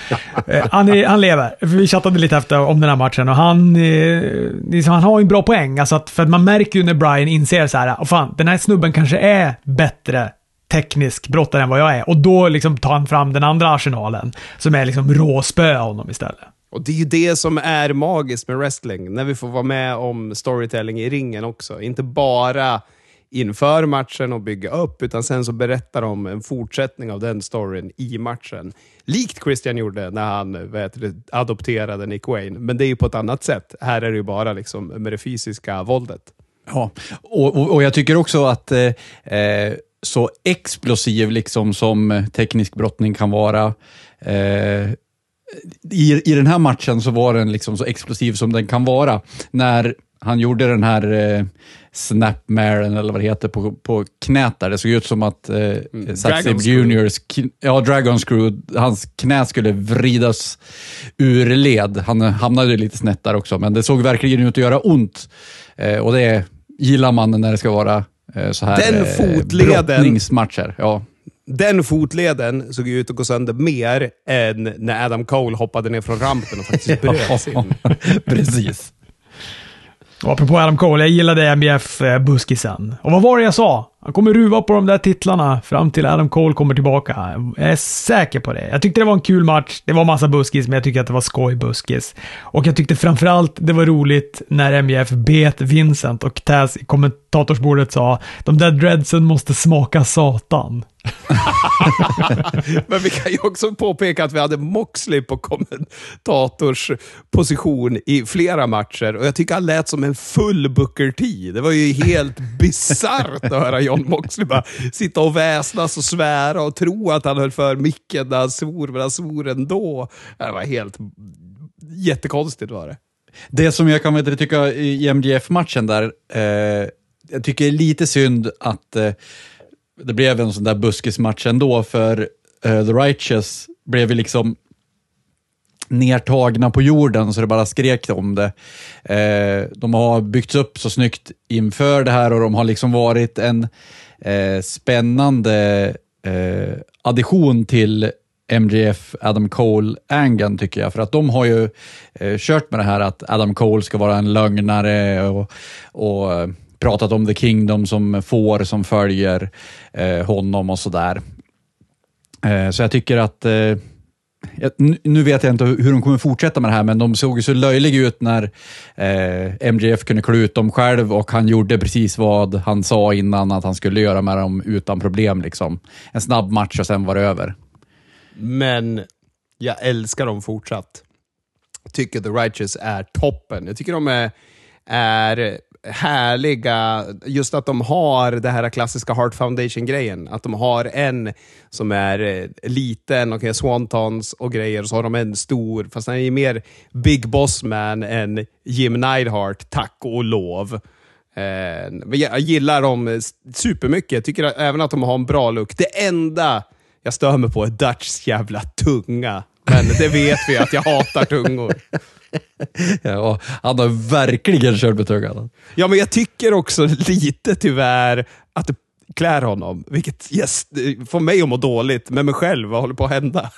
S2: Eh, han, är, han lever. Vi chattade lite efter om den här matchen och han, eh, liksom, han har en bra poäng. Alltså att, för att man märker ju när Brian inser så här, oh fan, den här snubben kanske är bättre teknisk brottare än vad jag är. Och då liksom tar han fram den andra arsenalen, som är liksom råspö honom istället.
S3: Och det är ju det som är magiskt med wrestling, när vi får vara med om storytelling i ringen också. Inte bara inför matchen och bygga upp, utan sen så berättar de en fortsättning av den storyn i matchen. Likt Christian gjorde när han vet, adopterade Nick Wayne, men det är ju på ett annat sätt. Här är det ju bara liksom med det fysiska våldet.
S1: Ja, och, och, och jag tycker också att eh, eh så explosiv liksom som teknisk brottning kan vara, eh, i, i den här matchen så var den liksom så explosiv som den kan vara. När han gjorde den här eh, snapmaren, eller vad det heter, på, på knät där. Det såg ut som att eh, mm. Juniors, ja, Dragon Screw, hans knä skulle vridas ur led. Han hamnade lite snett där också, men det såg verkligen ut att göra ont. Eh, och det gillar man när det ska vara eh, så här
S3: den eh, fotleden,
S1: brottningsmatcher. Ja
S3: den fotleden såg ut att gå sönder mer än när Adam Cole hoppade ner från rampen och faktiskt bröt sin.
S1: Precis.
S2: Och apropå Adam Cole, jag gillade MBF-buskisen. Och vad var det jag sa? Han kommer ruva på de där titlarna fram till Adam Cole kommer tillbaka. Jag är säker på det. Jag tyckte det var en kul match. Det var massa buskis, men jag tyckte att det var skoj buskis. Och jag tyckte framförallt det var roligt när MJF bet Vincent och Taz i kommentatorsbordet sa de där dreadsen måste smaka satan.
S3: Men vi kan ju också påpeka att vi hade Moxley på kommentators position i flera matcher och jag tycker han lät som en full Booker T. Det var ju helt bisarrt att höra John Moxley bara sitta och väsnas och svära och tro att han höll för micken när han svor, men han svor ändå. Det var helt jättekonstigt var det.
S1: Det som jag kan tycka i MDF-matchen där, eh, jag tycker är lite synd att eh, det blev en sån där buskismatch ändå, för eh, The Righteous blev ju liksom nertagna på jorden så det bara skrek om det. Eh, de har byggts upp så snyggt inför det här och de har liksom varit en eh, spännande eh, addition till MGF Adam Cole-angeln tycker jag. För att de har ju eh, kört med det här att Adam Cole ska vara en lögnare och, och eh, pratat om The Kingdom som får som följer eh, honom och sådär. Eh, så jag tycker att eh, nu vet jag inte hur de kommer fortsätta med det här, men de såg ju så löjliga ut när eh, MJF kunde klä ut dem själv och han gjorde precis vad han sa innan att han skulle göra med dem utan problem. Liksom. En snabb match och sen var det över.
S3: Men jag älskar dem fortsatt. Tycker The Righteous är toppen. Jag tycker de är, är härliga, just att de har det här klassiska Heart Foundation-grejen. Att de har en som är eh, liten och har swantons och grejer, och så har de en stor, fast han är mer Big Boss Man än Jim Neidhart, tack och lov. Eh, jag gillar dem supermycket. Jag tycker även att de har en bra look. Det enda jag stör mig på är Dutchs jävla tunga. Men det vet vi att jag hatar tungor.
S1: ja, han har verkligen kört med tungan.
S3: Ja, men jag tycker också lite tyvärr att det klär honom, vilket yes, får mig att må dåligt med mig själv. Vad håller på att hända?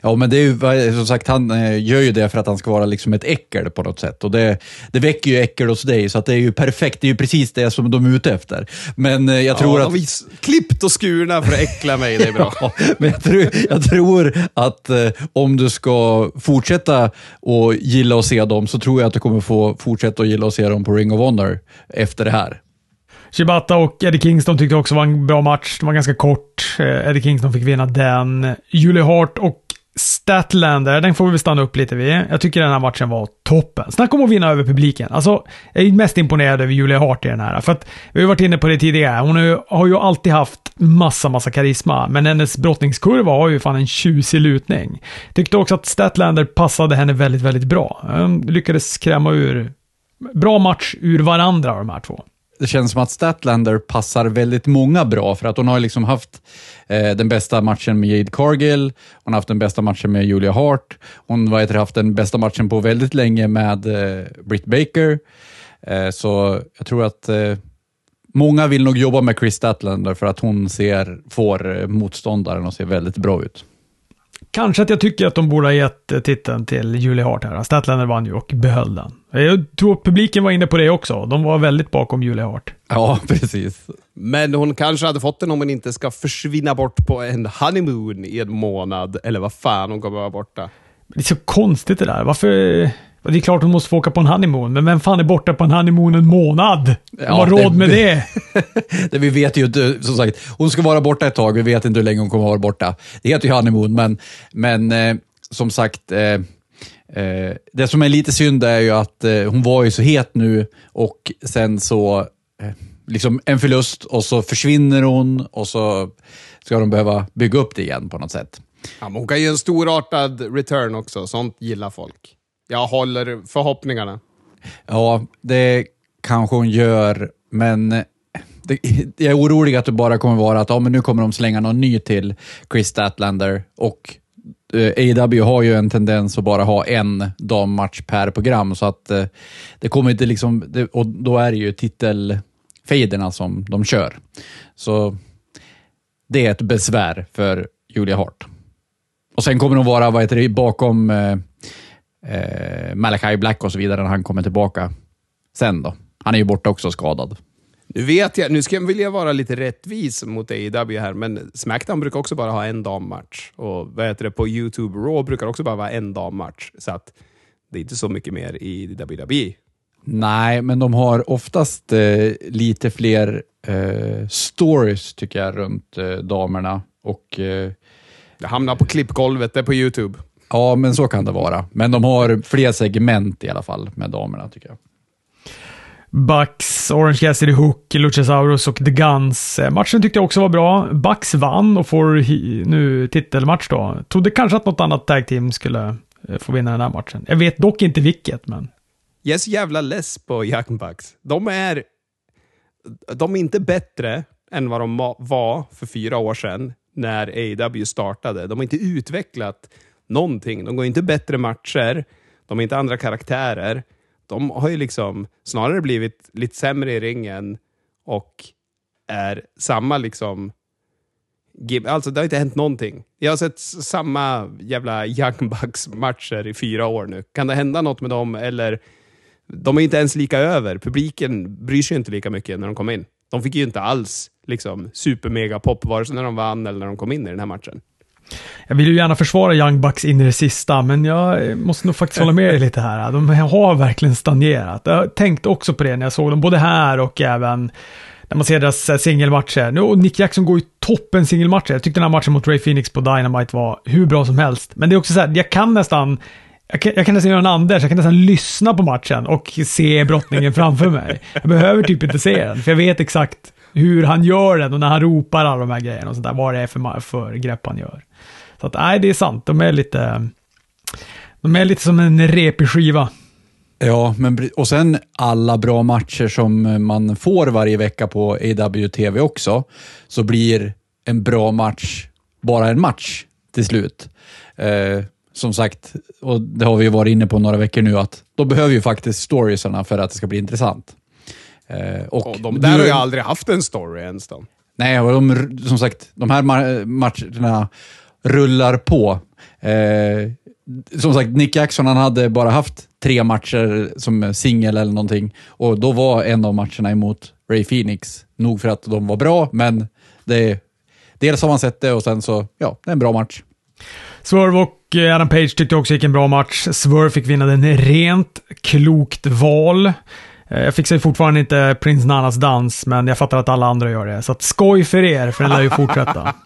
S1: Ja, men det är ju som sagt, han eh, gör ju det för att han ska vara liksom ett äckel på något sätt. Och det, det väcker ju äckel hos dig, så att det är ju perfekt. Det är ju precis det som de är ute efter. Men eh, jag tror ja, att...
S3: Vi klippt och skurna för att äckla mig, det är bra.
S1: ja, men jag tror, jag tror att eh, om du ska fortsätta att gilla att se dem, så tror jag att du kommer få fortsätta att gilla att se dem på Ring of Honor efter det här.
S2: Shibata och Eddie Kingston tyckte också var en bra match. Den var ganska kort. Eddie Kingston fick vinna den. Julie Hart och Statlander, den får vi stanna upp lite vid. Jag tycker den här matchen var toppen. Snacka om att vinna över publiken. Alltså, jag är mest imponerad över Julia Hart i den här. För att, vi har varit inne på det tidigare. Hon har ju alltid haft massa, massa karisma. Men hennes brottningskurva har ju fan en tjusig lutning. Tyckte också att Statlander passade henne väldigt, väldigt bra. Hon lyckades skrämma ur bra match ur varandra, de här två
S1: det känns som att Statlander passar väldigt många bra, för att hon har liksom haft eh, den bästa matchen med Jade Cargill, hon har haft den bästa matchen med Julia Hart, hon har haft den bästa matchen på väldigt länge med eh, Britt Baker. Eh, så jag tror att eh, många vill nog jobba med Chris Statlander för att hon ser, får eh, motståndaren att se väldigt bra ut.
S2: Kanske att jag tycker att de borde ha gett eh, titeln till Julie Hart här. Statlander vann ju och behöll den. Jag tror publiken var inne på det också. De var väldigt bakom Julie Hart.
S1: Ja, precis.
S3: Men hon kanske hade fått den om hon inte ska försvinna bort på en honeymoon i en månad, eller vad fan hon kommer vara borta.
S2: Det är så konstigt det där. Varför... Det är klart hon måste få åka på en honeymoon, men vem fan är borta på en honeymoon en månad?
S1: Ja,
S2: har
S1: det-
S2: råd med det?
S1: Det, vi vet ju inte, som sagt, hon ska vara borta ett tag. Vi vet inte hur länge hon kommer att vara borta. Det heter ju honeymoon, men, men eh, som sagt, eh, eh, det som är lite synd är ju att eh, hon var ju så het nu och sen så, eh, liksom en förlust och så försvinner hon och så ska de behöva bygga upp det igen på något sätt.
S3: Ja, men hon kan ju en storartad return också. Sånt gillar folk. Jag håller förhoppningarna.
S1: Ja, det kanske hon gör, men det, jag är orolig att det bara kommer vara att ja, men nu kommer de slänga någon ny till Chris Statlander och eh, AW har ju en tendens att bara ha en dammatch per program, så att eh, det kommer inte liksom, det, och då är det ju titelfejderna som de kör. Så det är ett besvär för Julia Hart. Och sen kommer de vara vad heter det, bakom eh, eh, Malachi Black och så vidare när han kommer tillbaka sen då. Han är ju borta också skadad.
S3: Nu vet jag, nu ska jag vilja vara lite rättvis mot AEW här, men Smackdown brukar också bara ha en dammatch. Och vad heter det, på YouTube Raw brukar också bara vara en dammatch. Så att det är inte så mycket mer i WWE.
S1: Nej, men de har oftast eh, lite fler eh, stories tycker jag runt eh, damerna. Och eh,
S3: Det hamnar på klippgolvet, det är på YouTube.
S1: Ja, men så kan det vara. Men de har fler segment i alla fall med damerna tycker jag.
S2: Bucks, Orange Cassidy, Hook, Luchasaurus och The Guns. Eh, Matchen tyckte jag också var bra. Bucks vann och får nu titelmatch då. Trodde kanske att något annat tag team skulle eh, få vinna den här matchen. Jag vet dock inte vilket, men...
S3: Jag är så jävla less på Young Bucks. De är, de är inte bättre än vad de var för fyra år sedan när AEW startade. De har inte utvecklat någonting. De går inte bättre matcher. De är inte andra karaktärer. De har ju liksom snarare blivit lite sämre i ringen och är samma liksom... Alltså det har inte hänt någonting. Jag har sett samma jävla Young Bucks-matcher i fyra år nu. Kan det hända något med dem eller de är inte ens lika över. Publiken bryr sig inte lika mycket när de kom in. De fick ju inte alls liksom, super-mega-pop, vare sig när de vann eller när de kom in i den här matchen.
S2: Jag vill ju gärna försvara Young Bucks in i det sista, men jag måste nog faktiskt hålla med dig lite här. De har verkligen stagnerat. Jag tänkte också på det när jag såg dem, både här och även när man ser deras eh, singelmatcher. Nu, och Nick Jackson går ju toppen singelmatcher. Jag tyckte den här matchen mot Ray Phoenix på Dynamite var hur bra som helst. Men det är också så här, jag kan nästan jag kan, jag kan nästan göra en Anders, jag kan nästan lyssna på matchen och se brottningen framför mig. Jag behöver typ inte se den, för jag vet exakt hur han gör den och när han ropar alla de här grejerna och sånt där, vad det är för, för grepp han gör. Så att, nej, det är sant. De är lite... De är lite som en repig skiva.
S1: Ja, men, och sen alla bra matcher som man får varje vecka på AWTV också, så blir en bra match bara en match till slut. Eh, som sagt, och det har vi ju varit inne på några veckor nu, att de behöver ju faktiskt storiesarna för att det ska bli intressant. Eh, och
S3: Och de
S1: du-
S3: där har ju aldrig haft en story ens. Då.
S1: Nej, och de, som sagt, de här ma- matcherna rullar på. Eh, som sagt, Nick Jackson han hade bara haft tre matcher som singel eller någonting. Och då var en av matcherna emot Ray Phoenix. Nog för att de var bra, men det, dels har man sett det och sen så, ja, det är en bra match.
S2: Swerve och eh, Adam Page tyckte också gick en bra match. Swerve fick vinna den rent klokt val. Eh, Jag fixar ju fortfarande inte Prins Nanas dans, men jag fattar att alla andra gör det. Så att skoj för er, för den lär ju fortsätta.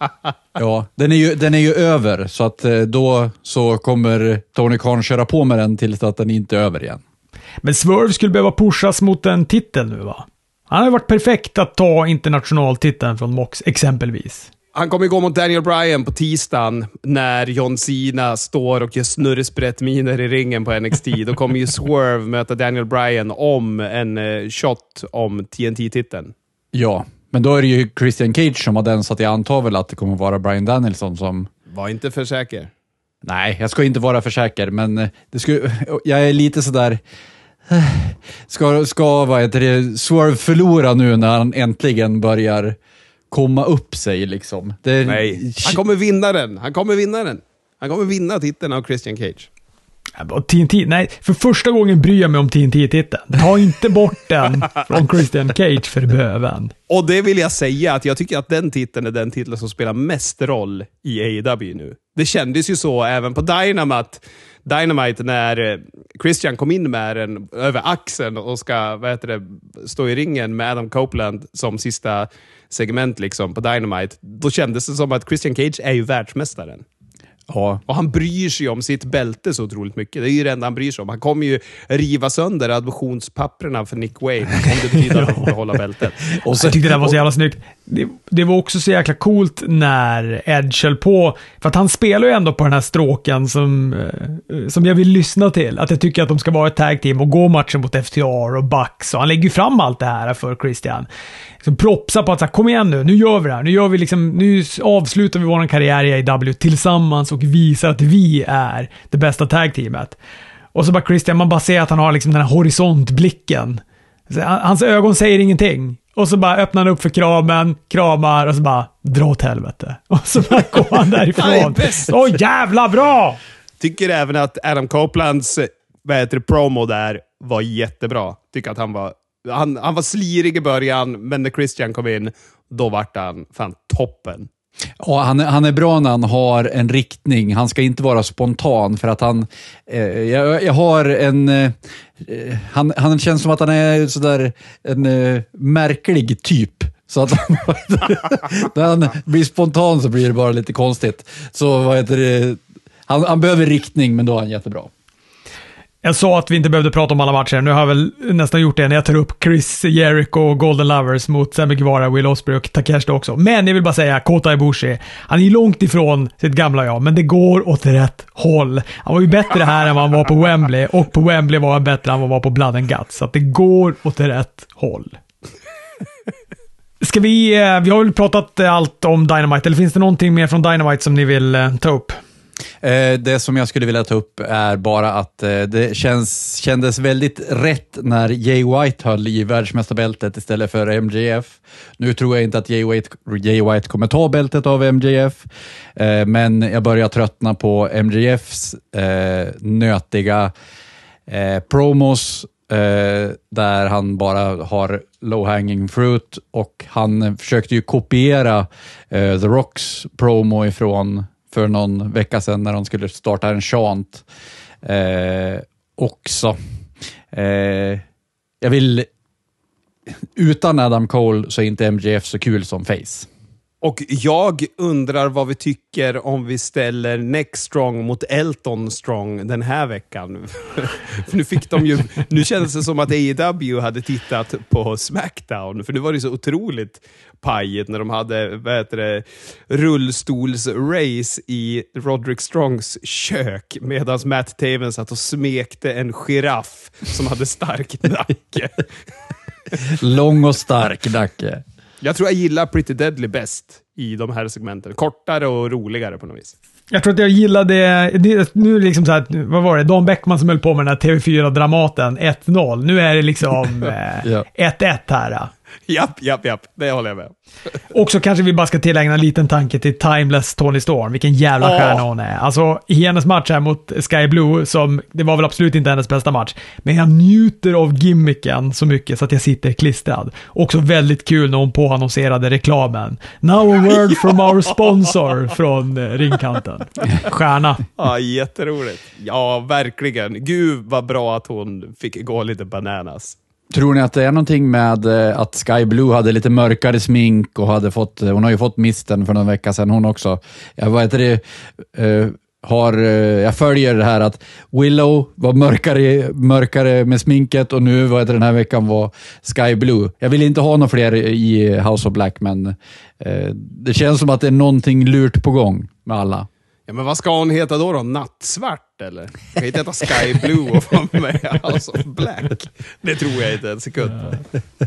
S1: Ja, den är ju, den är ju över, så att eh, då så kommer Tony Khan köra på med den tills att den inte är över igen.
S2: Men Swerve skulle behöva pushas mot en titel nu va? Han har ju varit perfekt att ta internationaltiteln från Mox, exempelvis.
S3: Han kommer gå mot Daniel Bryan på tisdagen när John Cena står och gör snurresprättminer i ringen på NXT. Då kommer ju Swerve möta Daniel Bryan om en eh, shot om TNT-titeln.
S1: Ja, men då är det ju Christian Cage som har den, så att jag antar väl att det kommer vara Brian Danielson som...
S3: Var inte för säker.
S1: Nej, jag ska inte vara för säker, men eh, det skulle, jag är lite sådär... eh, Ska, ska vad heter det, Swerve förlora nu när han äntligen börjar komma upp sig liksom? Det,
S3: Nej, han kommer vinna den. Han kommer vinna den. Han kommer vinna titeln av Christian Cage.
S2: Och TNT, nej, för första gången bryr jag mig om TNT-titeln. Ta inte bort den från Christian Cage för böven.
S3: Och det vill jag säga, att jag tycker att den titeln är den titeln som spelar mest roll i AEW nu. Det kändes ju så även på Dynamite, Dynamite när eh, Christian kom in med den över axeln och ska vad heter det, stå i ringen med Adam Copeland som sista segment liksom på Dynamite. Då kändes det som att Christian Cage är ju världsmästaren.
S1: Ja.
S3: Och han bryr sig om sitt bälte så otroligt mycket. Det är ju det enda han bryr sig om. Han kommer ju riva sönder adoptionspapperna för Nick Wayne om det betyder att han får behålla bältet.
S1: Och
S2: Jag tyckte det där var så jävla snyggt. Det, det var också så jäkla coolt när Edge höll på, för att han spelar ju ändå på den här stråken som, eh, som jag vill lyssna till. Att jag tycker att de ska vara ett tag team och gå matchen mot FTR och Bucks. Och han lägger ju fram allt det här för Christian. Liksom propsar på att så här, kom igen nu, nu gör vi det här. Nu, gör vi liksom, nu avslutar vi vår karriär i AEW tillsammans och visar att vi är det bästa tag teamet. Och så bara Christian, man bara ser att han har liksom den här horisontblicken. Eh, hans ögon säger ingenting. Och så bara öppnar han upp för kramen, kramar och så bara dra åt helvete. Och så bara går han
S3: Han är
S2: därifrån. Åh jävla bra!
S3: Tycker även att Adam Copelands vad heter det, promo där var jättebra. Tycker att han var, han, han var slirig i början, men när Christian kom in, då vart han fan toppen.
S1: Ja, han, är- han är bra när han har en riktning. Han ska inte vara spontan för att han... Eh, jag, jag har en... Eh, han, han känns som att han är sådär en eh, märklig typ. Så att när han blir spontan så blir det bara lite konstigt. Så vad heter det? Han, han behöver riktning, men då är han jättebra.
S2: Jag sa att vi inte behövde prata om alla matcher. Nu har jag väl nästan gjort det när jag tar upp Chris Jericho och Golden Lovers mot Sammy Guevara, Will Ospreay och Takeshita också. Men jag vill bara säga, Kota Ibushi. Han är ju långt ifrån sitt gamla jag, men det går åt rätt håll. Han var ju bättre här än vad han var på Wembley och på Wembley var han bättre än vad han var på Blood and Guts. Så att det går åt rätt håll. Ska vi, eh, vi har väl pratat allt om Dynamite, eller finns det någonting mer från Dynamite som ni vill eh, ta upp?
S1: Eh, det som jag skulle vilja ta upp är bara att eh, det känns, kändes väldigt rätt när Jay White höll i världsmästarbältet istället för MJF. Nu tror jag inte att Jay White, Jay White kommer ta bältet av MJF, eh, men jag börjar tröttna på MJFs nötiga promos där han bara har low hanging fruit och han försökte ju kopiera The Rocks promo ifrån för någon vecka sedan när de skulle starta en chant eh, också. Eh, jag vill... Utan Adam Cole så är inte MJF så kul som face.
S3: Och jag undrar vad vi tycker om vi ställer Next Strong mot Elton Strong den här veckan. för nu fick de ju... Nu kändes det som att AEW hade tittat på Smackdown, för nu var det så otroligt pajigt när de hade vad heter det, rullstolsrace i Roderick Strongs kök medan Matt Taven satt och smekte en giraff som hade stark nacke.
S1: Lång och stark nacke.
S3: Jag tror jag gillar Pretty Deadly bäst i de här segmenten. Kortare och roligare på något vis.
S2: Jag tror att jag gillade, det, nu liksom så här, vad var det, Dan Bäckman som höll på med den här TV4-dramaten 1-0. Nu är det liksom eh,
S1: Ja.
S2: 1-1 här.
S3: Japp, japp, japp. Det håller jag med om.
S2: Också kanske vi bara ska tillägna en liten tanke till Timeless Tony Storm. Vilken jävla
S3: Ja.
S2: stjärna hon är. Alltså, i hennes match här mot Sky Blue, som, det var väl absolut inte hennes bästa match, men jag njuter av gimmicken så mycket så att jag sitter klistrad. Också väldigt kul när hon påannonserade reklamen. Now a word from our sponsor från eh, ringkanten. Stjärna.
S3: Ja, jätteroligt. Ja, verkligen. Gud vad bra att hon fick gå lite bananas.
S1: Tror ni att det är någonting med eh, att Sky Blue hade lite mörkare smink och hade fått, eh, hon har ju fått misten för någon vecka sedan hon också. Jag, vad heter det, har, eh, jag följer det här att Willow var mörkare, mörkare med sminket och nu vad heter den här veckan var Sky Blue. Jag vill inte ha några fler i House of Black, men det känns som att det är någonting lurt på gång med alla.
S3: Ja, men vad ska hon heta då? då? Nattsvart eller? Hon kan inte heta Sky Blue och vara med House of Black. Det tror jag inte en sekund på.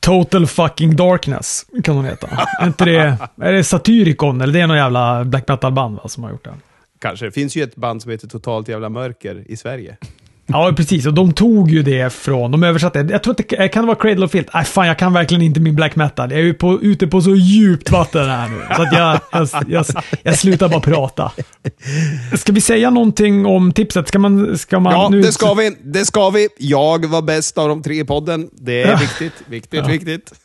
S2: Total fucking darkness kan hon heta. är inte det, är det Satyricon eller det är någon jävla black metal-band som har gjort det?
S3: Kanske. Det finns ju ett band som heter Totalt Jävla Mörker i Sverige.
S2: Ja, precis. Och de tog ju det från, de översatte, jag tror att det kan det vara Cradle of Filth. Nej, fan jag kan verkligen inte min black metal. Jag är ju på, ute på så djupt vatten här nu. Så att jag, jag, jag, jag slutar bara prata. Ska vi säga någonting om tipset? Ska man... Ska man
S3: Ja,
S2: nu,
S3: det ska vi. Det ska vi. Jag var bäst av de tre i podden. Det är viktigt, viktigt, viktigt.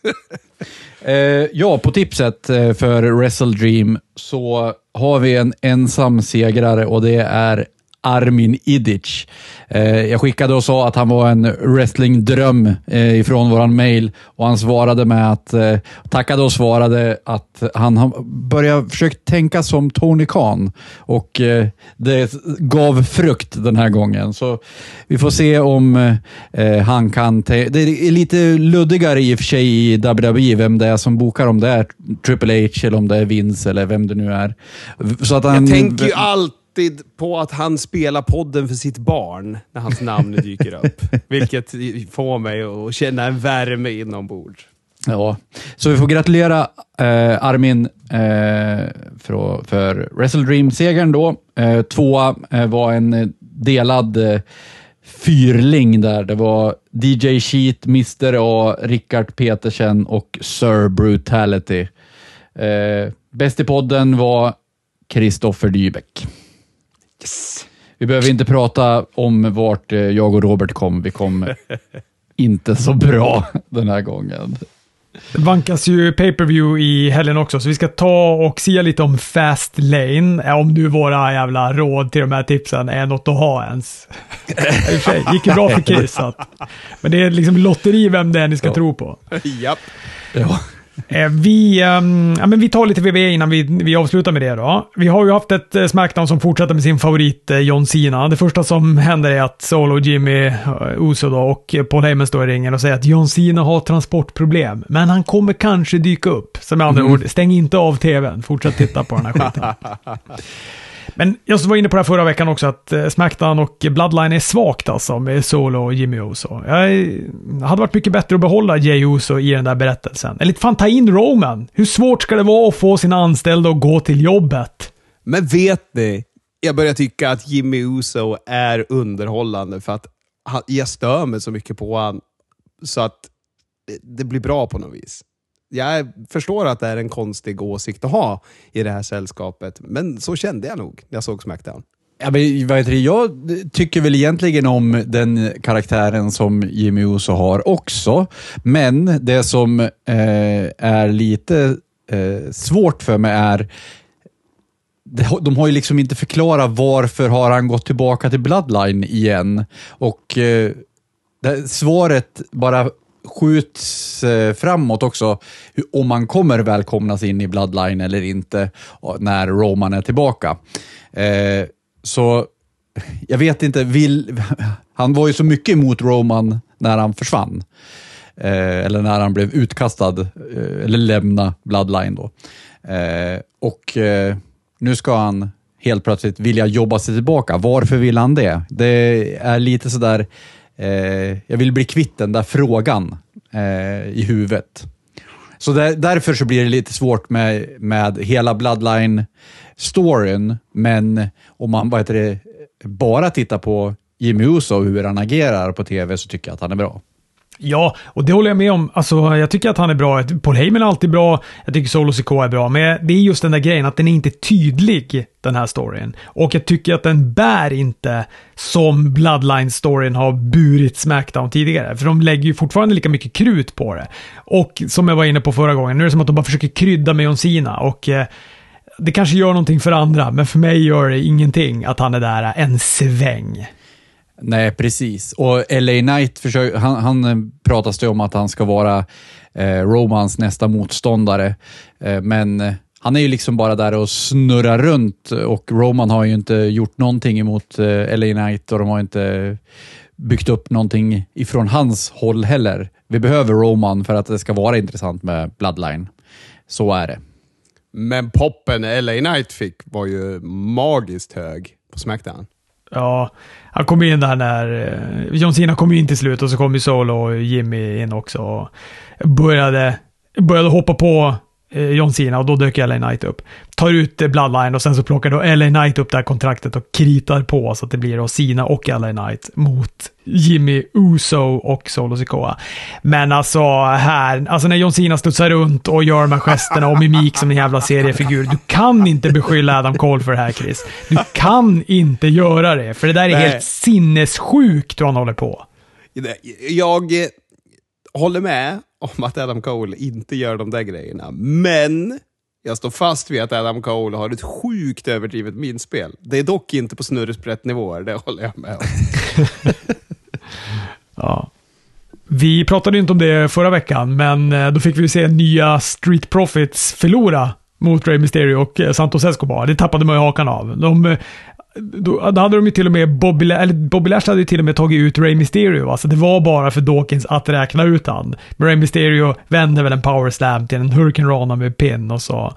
S1: Eh, ja, på tipset eh, för Wrestle Dream så har vi en ensam segrare och det är Armin Idic. Eh, jag skickade och sa att han var en wrestlingdröm eh, ifrån våran mail och han svarade med att, eh, tackade och svarade att han har börjat försöka tänka som Tony Khan och det gav frukt den här gången. Så vi får se om han kan... Det är lite luddigare i och för sig i WWE vem det är som bokar, om det är Triple H eller om det är Vince eller vem det nu är. Så att han,
S3: Jag tänker ju allt alltid på att han spelar podden för sitt barn när hans namn dyker upp. Vilket får mig att känna en värme inombords.
S1: Ja, så vi får gratulera eh, Armin eh, för, för Wrestle Dream-segern då. Eh, tvåa eh, var en eh, delad eh, fyrling där. Det var DJ Sheet, Mr A, Rickard Petersen och Sir Brutality. Eh, bäst i podden var Kristoffer Dybeck.
S3: Yes.
S1: Vi behöver inte prata om vart eh, jag och Robert kom. Vi kom inte så bra den här gången.
S2: Det vankas ju pay-per-view i helgen också, så vi ska ta och sia lite om Fast Lane. Eh, Om nu våra jävla råd till de här tipsen är något att ha ens. Sig, gick ju bra för att- Men det är liksom lotteri vem det är ni ska
S1: Ja.
S2: tro på.
S3: Japp.
S1: Ja.
S2: Eh, Vi, ehm, ja, men vi tar lite VV innan vi, vi avslutar med det då. Vi har ju haft ett eh, Smackdown som fortsätter med sin favorit eh, John Cena. Det första som händer är att Solo, Jimmy, Uso då, och Paul Heyman står i ringen och säger att John Cena har transportproblem. Men han kommer kanske dyka upp. Så med andra ord, stäng inte av tvn. Fortsätt titta på den här skiten. Men jag var inne på det här förra veckan också, att eh, Smackdown och Bloodline är svagt alltså med Solo och Jimmy Uso. Jag hade varit mycket bättre att behålla Jay Uso i den där berättelsen. Eller fan, ta in Roman. Hur svårt ska det vara att få sina anställda att gå till jobbet?
S3: Men vet ni? Jag börjar tycka att Jimmy Uso är underhållande för att jag stör mig så mycket på honom. så att det blir bra på något vis. Jag förstår att det är en konstig åsikt att ha i det här sällskapet, men så kände jag nog när jag såg Smackdown.
S1: Ja, men, vad heter det? Jag tycker väl egentligen om den karaktären som Jimmy Uso har också, men det som eh, är lite eh, svårt för mig är de- har ju liksom inte förklarat varför har han gått tillbaka till Bloodline igen. Och eh, svaret bara skjuts eh, framåt också, om man kommer välkomnas in i Bloodline eller inte när Roman är tillbaka. Eh, så jag vet inte, vill, han var ju så mycket emot Roman när han försvann. Eh, eller när han blev utkastad, eller lämna Bloodline då. Och nu ska han helt plötsligt vilja jobba sig tillbaka. Varför vill han det? Det är lite sådär, eh, jag vill bli kvitt den där frågan eh, i huvudet. Så där, därför så blir det lite svårt med, med hela Bloodline-storyn, men om man vad heter det, bara tittar på Jimmy Uso och hur han agerar på tv så tycker jag att han är bra.
S2: Ja, och det håller jag med om. Alltså, jag tycker att han är bra. Paul Heyman är alltid bra. Jag tycker Solo Sikoa är bra. Men det är just den där grejen att den är inte tydlig, den här storyn. Och jag tycker att den bär inte som Bloodline-storyn har burit Smackdown tidigare. För de lägger ju fortfarande lika mycket krut på det. Och som jag var inne på förra gången, nu är det som att de bara försöker krydda med John Cena. Och eh, det kanske gör någonting för andra, men för mig gör det ingenting att han är där en sväng.
S1: Nej, precis. Och LA Knight, försöker, han, han pratas det om att han ska vara eh, Romans nästa motståndare. Eh, men eh, han är ju liksom bara där och snurrar runt och Roman har ju inte gjort någonting emot eh, LA Knight och de har inte byggt upp någonting ifrån hans håll heller. Vi behöver Roman för att det ska vara intressant med Bloodline. Så är det.
S3: Men poppen LA Knight fick var ju magiskt hög på Smackdown.
S2: Ja, han kom in där när eh, John Cena kom in till slut och så kom ju Solo och Jimmy in också och började, började hoppa på eh, John Cena och då dök LA Knight upp. Tar ut eh, Bloodline och sen så plockar då LA Knight upp det här kontraktet och kritar på så att det blir då Cena och LA Knight mot Jimmy Uso och Solo Sikoa. Men alltså här, alltså när John Cena studsar runt och gör de här gesterna och mimik som en jävla seriefigur. Du kan inte beskylla Adam Cole för det här Chris. Du kan inte göra det, för det där är
S3: Nej.
S2: helt sinnessjukt hur han håller på.
S3: Jag eh, håller med om att Adam Cole inte gör de där grejerna, men jag står fast vid att Adam Cole har ett sjukt överdrivet minspel. Det är dock inte på snurresprätt-nivåer, det håller jag med om.
S2: Ja. Vi pratade ju inte om det förra veckan, men eh, då fick vi se nya Street Profits förlora mot Ray Mysterio och eh, Santos Escobar. Det tappade man ju hakan av. De, eh, då, då hade de ju till och med, Bobby, eller Bobby Lash hade ju till och med tagit ut Ray Mysterio. Alltså det var bara för Dawkins att räkna ut han. Men Ray Mysterio vände väl en power slam till en Hurricane Rana med pin och så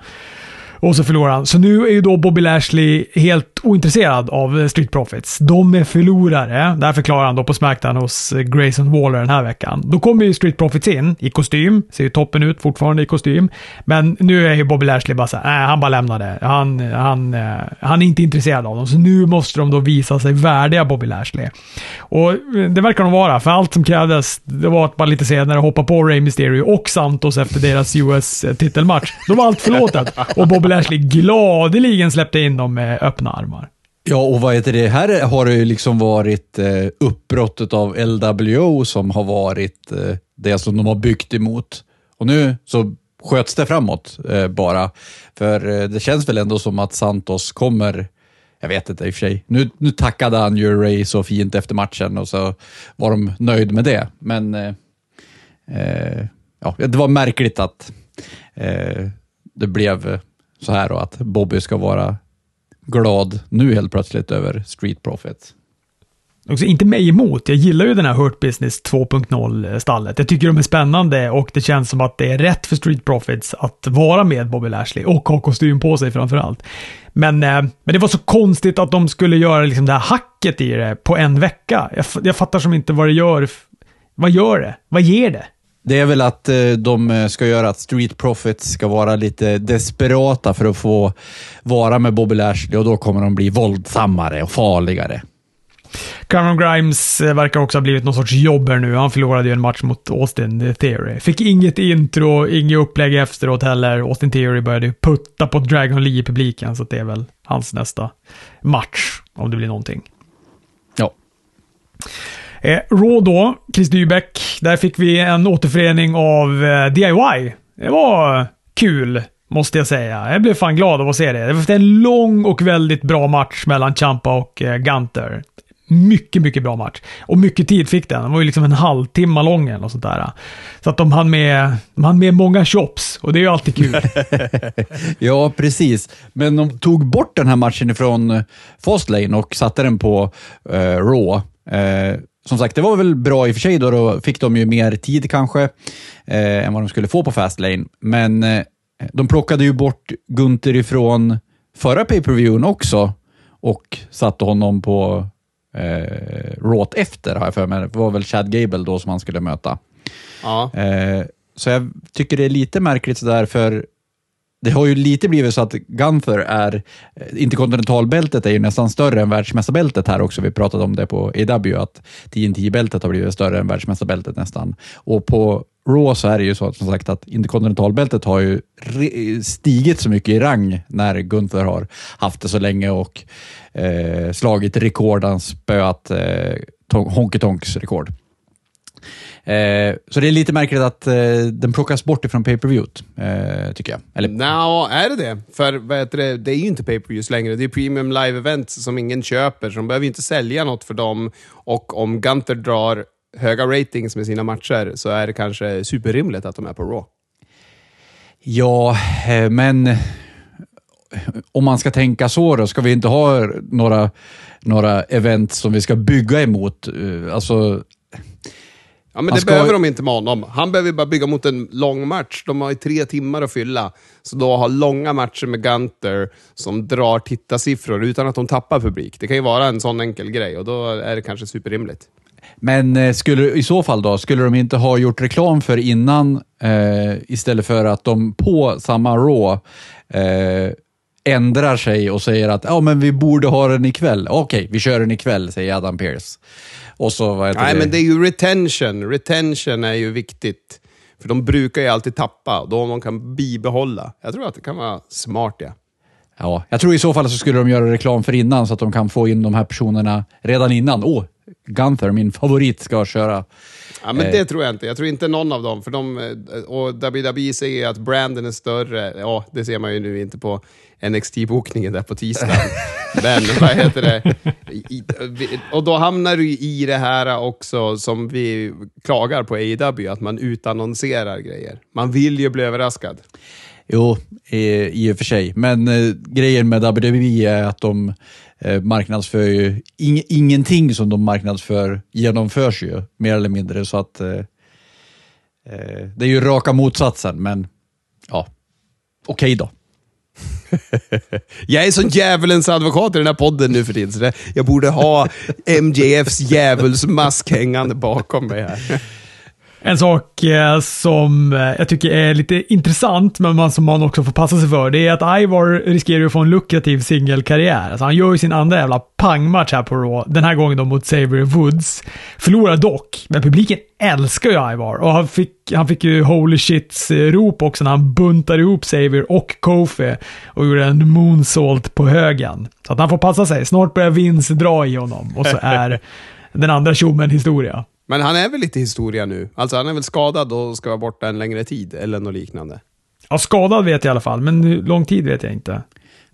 S2: och så förlorar han. Så nu är ju då Bobby Lashley helt ointresserad av eh, Street Profits. De är förlorare. Det här förklarar han då på Smackdown hos eh, Grayson Waller den här veckan. Då kommer ju Street Profits in i kostym. Ser ju toppen ut fortfarande i kostym. Men nu är ju Bobby Lashley bara såhär, nej han bara lämnade. Han, han, eh, han är inte intresserad av dem. Så nu måste de då visa sig värdiga Bobby Lashley. Och det verkar de vara, för allt som krävdes, det var att bara lite senare hoppa på Rey Mysterio och Santos efter deras US-titelmatch. Då var allt förlåtet. Och Bobby Lashley gladeligen släppte in dem med öppna armar.
S1: Ja, och vad heter det? Här har det ju liksom varit eh, uppbrottet av LWO som har varit eh, det som de har byggt emot. Och nu så sköts det framåt eh, bara. För eh, det känns väl ändå som att Santos kommer, jag vet inte i och för sig, nu, nu tackade han ju Ray så fint efter matchen och så var de nöjd med det. Men eh, eh ja, det var märkligt att eh, det blev så här och att Bobby ska vara glad nu helt plötsligt över Street Profits.
S2: Också inte mig emot. Jag gillar ju den här Hurt Business 2.0-stallet. Jag tycker de är spännande och det känns som att det är rätt för Street Profits att vara med Bobby Lashley och ha kostym på sig framförallt. Men, eh, men det var så konstigt att de skulle göra liksom det här hacket i det på en vecka. Jag, jag fattar som inte vad det gör. Vad gör det? Vad ger det?
S1: Det är väl att eh, de eh, ska göra att Street Profits ska vara lite desperata för att få vara med Bobby Lashley och då kommer de bli våldsammare och farligare.
S2: Cameron Grimes eh, verkar också ha blivit någon sorts jobber nu. Han förlorade ju en match mot Austin The Theory. Fick inget intro, inget upplägg efteråt heller. Austin Theory började putta på Dragon Lee i publiken, så det är väl hans nästa match, om det blir någonting.
S1: Ja.
S2: Eh, Raw då, Chris Dybeck. Där fick vi en återförening av eh, DIY. Det var kul, måste jag säga. Jag blev fan glad av att se det. Det var en lång och väldigt bra match mellan Champa och eh, Gunter. Mycket, mycket bra match. Och mycket tid fick den. Den var ju liksom en halvtimme lång eller något sånt där. Så att de hann med, de hann med många chops och det är ju alltid kul.
S1: ja, precis. Men de tog bort den här matchen ifrån eh, Fastlane och satte den på eh, Raw. Eh, som sagt, det var väl bra i och för sig. Då, då fick de ju mer tid kanske eh, än vad de skulle få på Fastlane. Men eh, de plockade ju bort Gunther ifrån förra pay-per-viewen också och satte honom på eh, Raw efter, har jag för mig. Det var väl Chad Gable då som han skulle möta.
S3: Ja.
S1: Eh, så jag tycker det är lite märkligt sådär, för det har ju lite blivit så att Gunther är, eh, interkontinentalbältet är ju nästan större än världsmästarbältet här också. Vi pratade om det på EW, att TNT-bältet har blivit större än världsmästarbältet nästan. Och på Raw så är det ju så att, som sagt att interkontinentalbältet har ju stigit så mycket i rang när Gunther har haft det så länge och eh, slagit rekord, han spöat eh, Honky Tonks rekord. Eh, så det är lite märkligt att eh, den plockas bort ifrån pay-per-viewt, eh, tycker jag. Eller,
S3: Nå, är det det? För vad heter det, är ju inte pay-per-views längre. Det är premium live-events som ingen köper, så de behöver ju inte sälja något för dem. Och om Gunter drar höga ratings med sina matcher så är det kanske superrimligt att de är på Raw.
S1: ja, eh, men om man ska tänka så då, ska vi inte ha några, några event som vi ska bygga emot? Eh, Alltså,
S3: Ja, men det
S1: ska-
S3: behöver de inte med honom. Han behöver bara bygga mot en lång match. De har ju tre timmar att fylla. Så då ha långa matcher med Gunter som drar tittarsiffror utan att de tappar publik. Det kan ju vara en sån enkel grej och då är det kanske superrimligt.
S1: Men eh, skulle, i så fall då, skulle de inte ha gjort reklam för innan eh, istället för att de på samma Raw eh, ändrar sig och säger att ja, men vi borde ha den ikväll. Okej, vi kör den ikväll, säger Adam Pearce. Och så, vad heter
S3: Nej,
S1: det?
S3: men det är ju retention. Retention är ju viktigt. För de brukar ju alltid tappa, då man kan bibehålla. Jag tror att det kan vara smart, ja.
S1: Ja, jag tror i så fall så skulle de göra reklam för innan så att de kan få in de här personerna redan innan. Åh, Gunther, min favorit, ska köra.
S3: Ja, men
S1: Eh.
S3: det tror jag inte. Jag tror inte någon av dem. För de, eh, och WWE säger att branden är större. Ja, det ser man ju nu inte på NXT-bokningen där på tisdag. men vad heter det? Och då hamnar du i det här också som vi klagar på AEW, att man utannonserar grejer. Man vill ju bli överraskad.
S1: Jo, i, i och för sig. Men eh, grejen med WWE är att de eh, marknadsför ju... Ing, ingenting som de marknadsför genomförs ju, mer eller mindre. Så att eh, eh, Det är ju raka motsatsen, men ja, okej då.
S3: Jag är sån djävulens advokat i den här podden nu för tiden, så det, jag borde ha MJFs djävulsmask hängande bakom mig här.
S2: En sak eh, som eh, jag tycker är lite intressant, men som man också får passa sig för, det är att Ivar riskerar att få en lukrativ singelkarriär. Alltså han gör ju sin andra jävla pangmatch här på Raw, den här gången då mot Xavier Woods. Förlorar dock, men publiken älskar ju Ivar och han fick, han fick ju holy shits-rop också när han buntade ihop Xavier och Kofi och gjorde en moonsault på högen. Så att han får passa sig. Snart börjar Vince dra i honom och så är den andra tjommen historia.
S3: Men han är väl lite historia nu? Alltså han är väl skadad och ska vara borta en längre tid, eller något liknande.
S2: Ja, skadad vet jag i alla fall, men hur lång tid vet jag inte.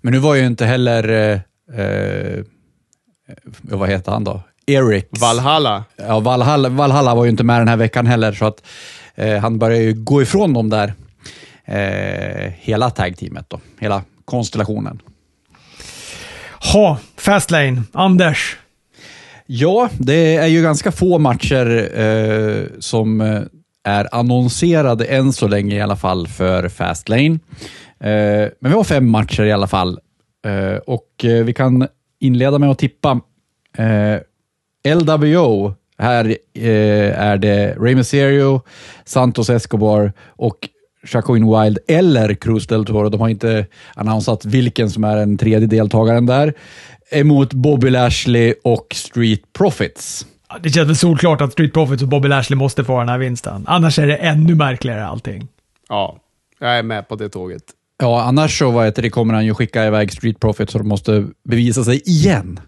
S1: Men nu var ju inte heller... Eh, eh, vad heter han då? Eric.
S3: Valhalla.
S1: Ja, Valhalla, Valhalla var ju inte med den här veckan heller, så att eh, han börjar ju gå ifrån dem där. Eh, hela tag-teamet då, hela konstellationen.
S2: Ha, Fastlane. Anders.
S1: Ja, det är ju ganska få matcher eh, som eh, är annonserade än så länge i alla fall för Fastlane. Eh, men vi har fem matcher i alla fall eh, och eh, vi kan inleda med att tippa. Eh, LWO, här eh, är det Rey Mysterio, Santos Escobar och Jacqueline Wild eller Cruz del Toro. De har inte annonsat vilken som är den tredje deltagaren där. Emot Bobby Lashley och Street Profits.
S2: Det känns väl solklart att Street Profits och Bobby Lashley måste få den här vinsten. Annars är det ännu märkligare allting.
S3: Ja, jag är med på det tåget.
S1: Ja, annars så vad heter det, kommer han ju skicka iväg Street Profits så de måste bevisa sig igen.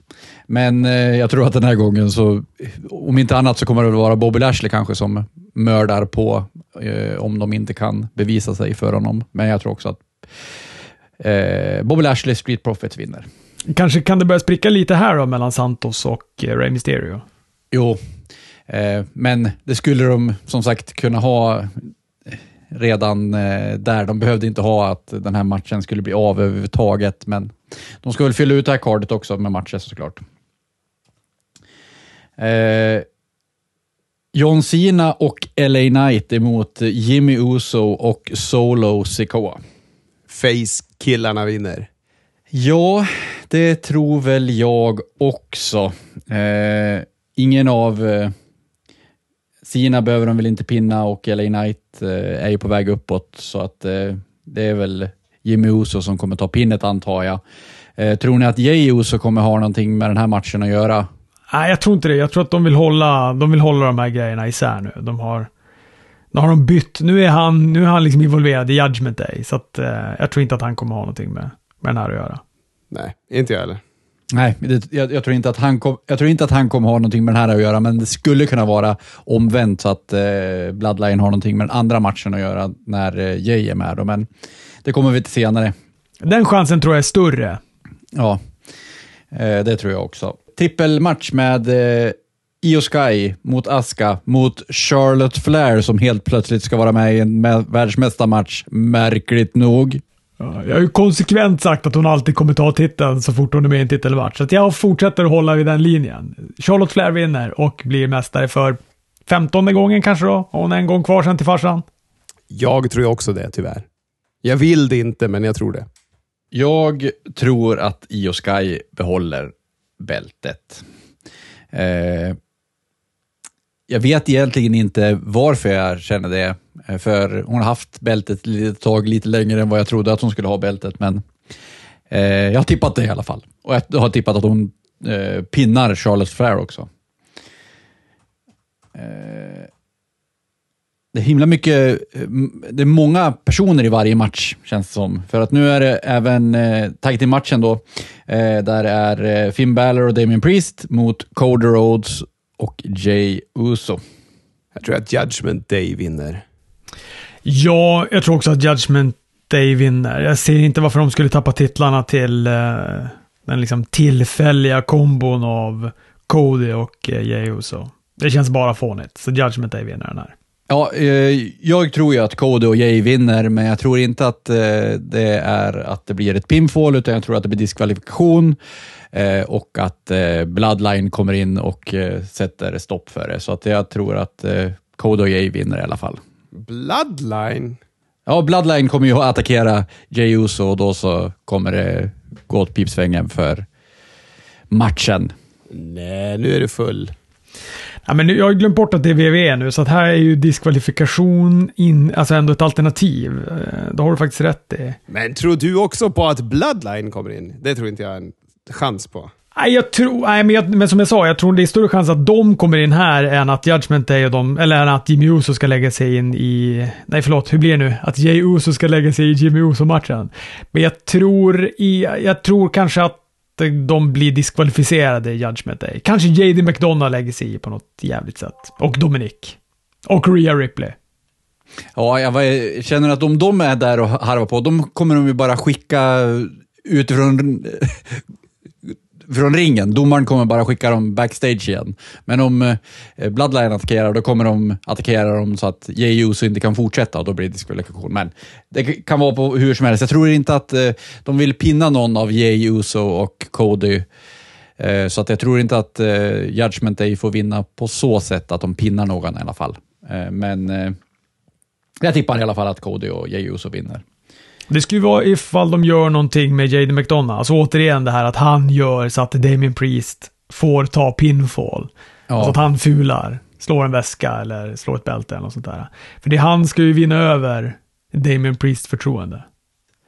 S1: Men eh, jag tror att den här gången så, om inte annat så kommer det väl vara Bobby Lashley kanske som mördar på eh, om de inte kan bevisa sig för honom. Men jag tror också att eh, Bobby Lashley, Street Profits vinner.
S2: Kanske kan det börja spricka lite här då mellan Santos och eh, Rey Mysterio.
S1: Jo, eh, men det skulle de som sagt kunna ha eh, redan eh, där. De behövde inte ha att den här matchen skulle bli av överhuvudtaget, men de ska väl fylla ut det här kardet också med matcher såklart. Eh, John Cena och LA Knight emot Jimmy Uso och Solo Sikoa.
S3: Face-killarna vinner.
S1: Ja, det tror väl jag också. Eh, ingen av eh, Sina behöver de väl inte pinna och LA Knight eh, är ju på väg uppåt, så att eh, det är väl Jimmy Uso som kommer ta pinnet antar jag. Eh, tror ni att Jay Uso kommer ha någonting med den här matchen att göra?
S2: Nej, jag tror inte det. Jag tror att de vill hålla, de vill hålla de här grejerna isär nu. De har, nu har de bytt. Nu är han, nu är han liksom involverad i Judgment Day, så att, eh, jag tror inte att han kommer ha någonting med, med den här att göra.
S3: Nej, inte jag heller.
S1: Nej, det, jag, jag, tror inte att han kom, jag tror inte att han kommer ha någonting med den här att göra, men det skulle kunna vara omvänt så att eh, Bloodline har någonting med den andra matchen att göra när eh, Jay är med. Då, men det kommer vi till senare.
S2: Den chansen tror jag är större.
S1: Ja, eh, det tror jag också. Trippelmatch med eh, Io Sky mot Aska mot Charlotte Flair som helt plötsligt ska vara med i en mä- världsmästarmatch, märkligt nog.
S2: Ja, Jag har ju konsekvent sagt att hon alltid kommer ta titeln så fort hon är med i en titelmatch. Så att jag fortsätter att hålla vid den linjen. Charlotte Flair vinner och blir mästare för femtonde gången kanske då. Har hon en gång kvar sen till farsan.
S3: Jag tror också det, tyvärr. Jag vill det inte, men jag tror det.
S1: Jag tror att Io Sky behåller bältet. Eh, jag vet egentligen inte varför jag känner det. Eh, för hon har haft bältet ett litet tag, lite längre än vad jag trodde att hon skulle ha bältet. Men eh, jag har tippat det i alla fall. Och jag har tippat att hon eh, pinnar Charlotte Flair också. Eh, det är himla mycket, eh, det är många personer i varje match, känns det som. För att nu är det även eh, tag team matchen då, eh, där är eh, Finn Balor och Damien Priest mot Cody Rhodes och Jay Uso.
S3: Jag tror att Judgment Day vinner.
S2: Ja, jag tror också att Judgment Day vinner. Jag ser inte varför de skulle tappa titlarna till eh, den liksom tillfälliga kombon av Cody och eh, Jey Uso. Det känns bara fånigt, så Judgment Day vinner den här.
S1: Ja, eh, jag tror ju att Cody och Jay vinner, men jag tror inte att eh, det är att det blir ett pinfall, utan jag tror att det blir diskvalifikation eh, och att eh, Bloodline kommer in och eh, sätter stopp för det. Så att jag tror att eh, Cody och Jay vinner i alla fall.
S3: Bloodline?
S1: Ja, Bloodline kommer ju att attackera Jey Uso och då så kommer det gå åt pipsvängen för matchen.
S3: Nej, nu är du full.
S2: Ja, men nu, jag har glömt bort att det är WWE nu, så att här är ju diskvalifikation in, alltså ändå ett alternativ. Eh, Det har du faktiskt rätt i.
S3: Men tror du också på att Bloodline kommer in? Det tror inte jag en chans på.
S2: Nej, jag tror, nej men, jag, men som jag sa, jag tror det är större chans att de kommer in här än att Judgment Day och de, eller än att Jimmy Uso ska lägga sig in i, nej förlåt, hur blir det nu? Att Jay Uso ska lägga sig i Jimmy Uso-matchen. Men jag tror, i, jag tror kanske att de blir diskvalificerade i Judgment Day. Kanske JD McDonough lägger sig i på något jävligt sätt. Och Dominic. Och Rhea Ripley.
S1: Ja, jag känner att om de är där och harvar på, de kommer de ju bara skicka utifrån från ringen. Domaren kommer bara skicka dem backstage igen. Men om eh, Bloodline attackerar, då kommer de attackera dem så att Jey Uso inte kan fortsätta och då blir det diskvalifikation. Men det kan vara på hur som helst. Jag tror inte att eh, de vill pinna någon av Jey Uso och Cody. Eh, så att jag tror inte att eh, Judgment Day får vinna på så sätt att de pinnar någon i alla fall. Eh, men eh, jag tippar i alla fall att Cody och Jey Uso vinner.
S2: Det skulle vara ifall de gör någonting med JD McDonough. Alltså återigen det här att han gör så att Damien Priest får ta pinfall.
S1: Ja.
S2: Alltså att han fular, slår en väska eller slår ett bälte eller något sånt där. För det han ska ju vinna över Damien Priest förtroende.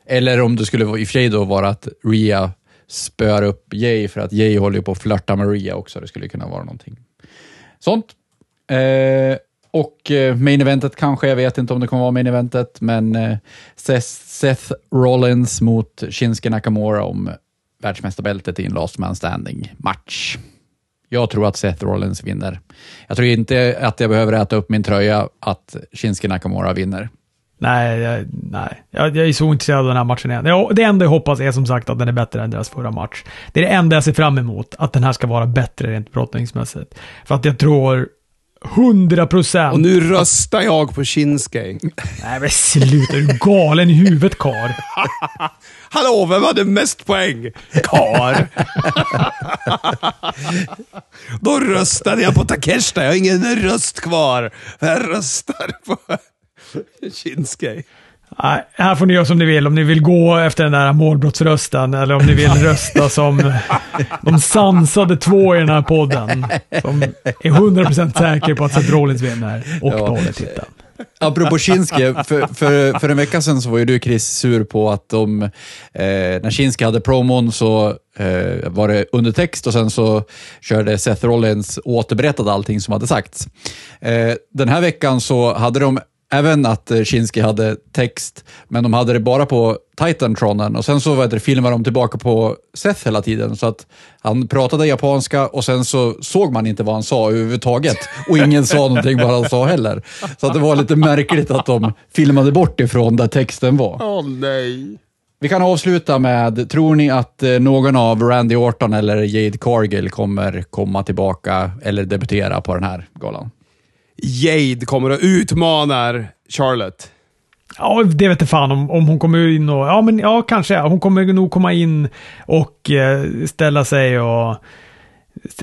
S1: Eller om det skulle vara, i och för sig då vara att Rhea spöar upp Jay för att Jay håller på att flörta med Rhea också. Det skulle kunna vara någonting sånt. Eh, och eh, main eventet kanske, jag vet inte om det kommer vara main eventet, men eh, Seth, Rollins mot Shinsuke Nakamura om världsmästarbältet i en last man standing match. Jag tror att Seth Rollins vinner. Jag tror inte att jag behöver äta upp min tröja att Shinsuke Nakamura vinner.
S2: Nej, jag, nej. Jag, jag är så intresserad av den här matchen igen. Det enda jag hoppas är som sagt att den är bättre än deras förra match. Det är det enda jag ser fram emot, att den här ska vara bättre rent brottningsmässigt. För att jag tror 100 procent...
S3: Och nu röstar jag på Shinsuke.
S2: Nej men sluta, är du galen i huvudet kar?
S3: Hallå, vem hade mest poäng? Kar. Då röstade jag på Takeshita. Jag har ingen röst kvar. Jag röstar på Shinsuke.
S2: Nej, här får ni göra som ni vill. Om ni vill gå efter den där målbrottsrösten eller om ni vill rösta som de sansade två i den här podden. Som är 100% säker på att Seth Rollins vinner och
S1: Ja.
S2: behåller titeln.
S1: Apropå Shinsuke, för, för, för en vecka sedan så var ju du Chris sur på att de, eh, när Shinsuke hade promon så eh, var det undertext och sen så körde Seth Rollins återberättade allting som hade sagts. Eh, den här veckan så hade de även att eh, Shinsuke hade text, men de hade det bara på Titantronen och sen så vad det, filmade de tillbaka på Seth hela tiden så att han pratade japanska och sen så såg man inte vad han sa överhuvudtaget och ingen sa någonting vad han sa heller. Så att det var lite märkligt att de filmade bort ifrån där texten var.
S3: Åh nej.
S1: Vi kan avsluta med, tror ni att eh, någon av Randy Orton eller Jade Cargill kommer komma tillbaka eller debutera på den här galan?
S3: Jade kommer och utmanar Charlotte.
S2: Ja, det vet jag fan om, om hon kommer in och... Ja, men ja, kanske. Hon kommer nog komma in och eh, ställa sig och...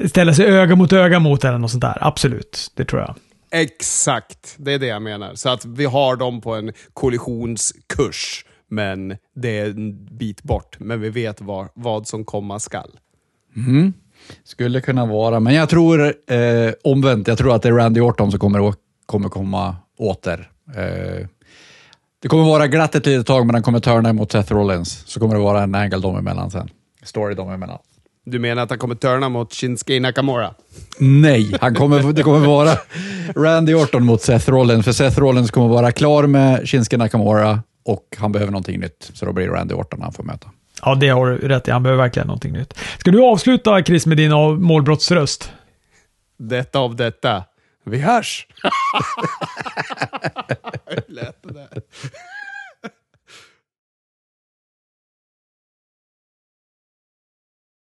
S2: Ställa sig öga mot öga mot eller något sånt där. Absolut, det tror jag.
S3: Exakt, det är det jag menar. Så att vi har dem på en kollisionskurs, men det är en bit bort. Men vi vet vad, vad som komma skall.
S1: Skulle kunna vara, men jag tror eh, omvänt. Jag tror att det är Randy Orton som kommer, kommer komma åter. Eh, det kommer vara glatt ett litet tag, men han kommer turna mot Seth Rollins. Så kommer det vara en angle dem emellan sen. Story dem emellan.
S3: Du menar att han kommer turna mot Shinsuke Nakamura?
S1: Nej, han kommer, det kommer vara Randy Orton mot Seth Rollins, för Seth Rollins kommer vara klar med Shinsuke Nakamura och han behöver någonting nytt, så då blir det Randy Orton han får möta.
S2: Ja, det har du rätt i. Han behöver verkligen någonting nytt. Ska du avsluta, Chris, med din målbrottsröst?
S3: Detta av detta. Vi hörs! Hur lät det där?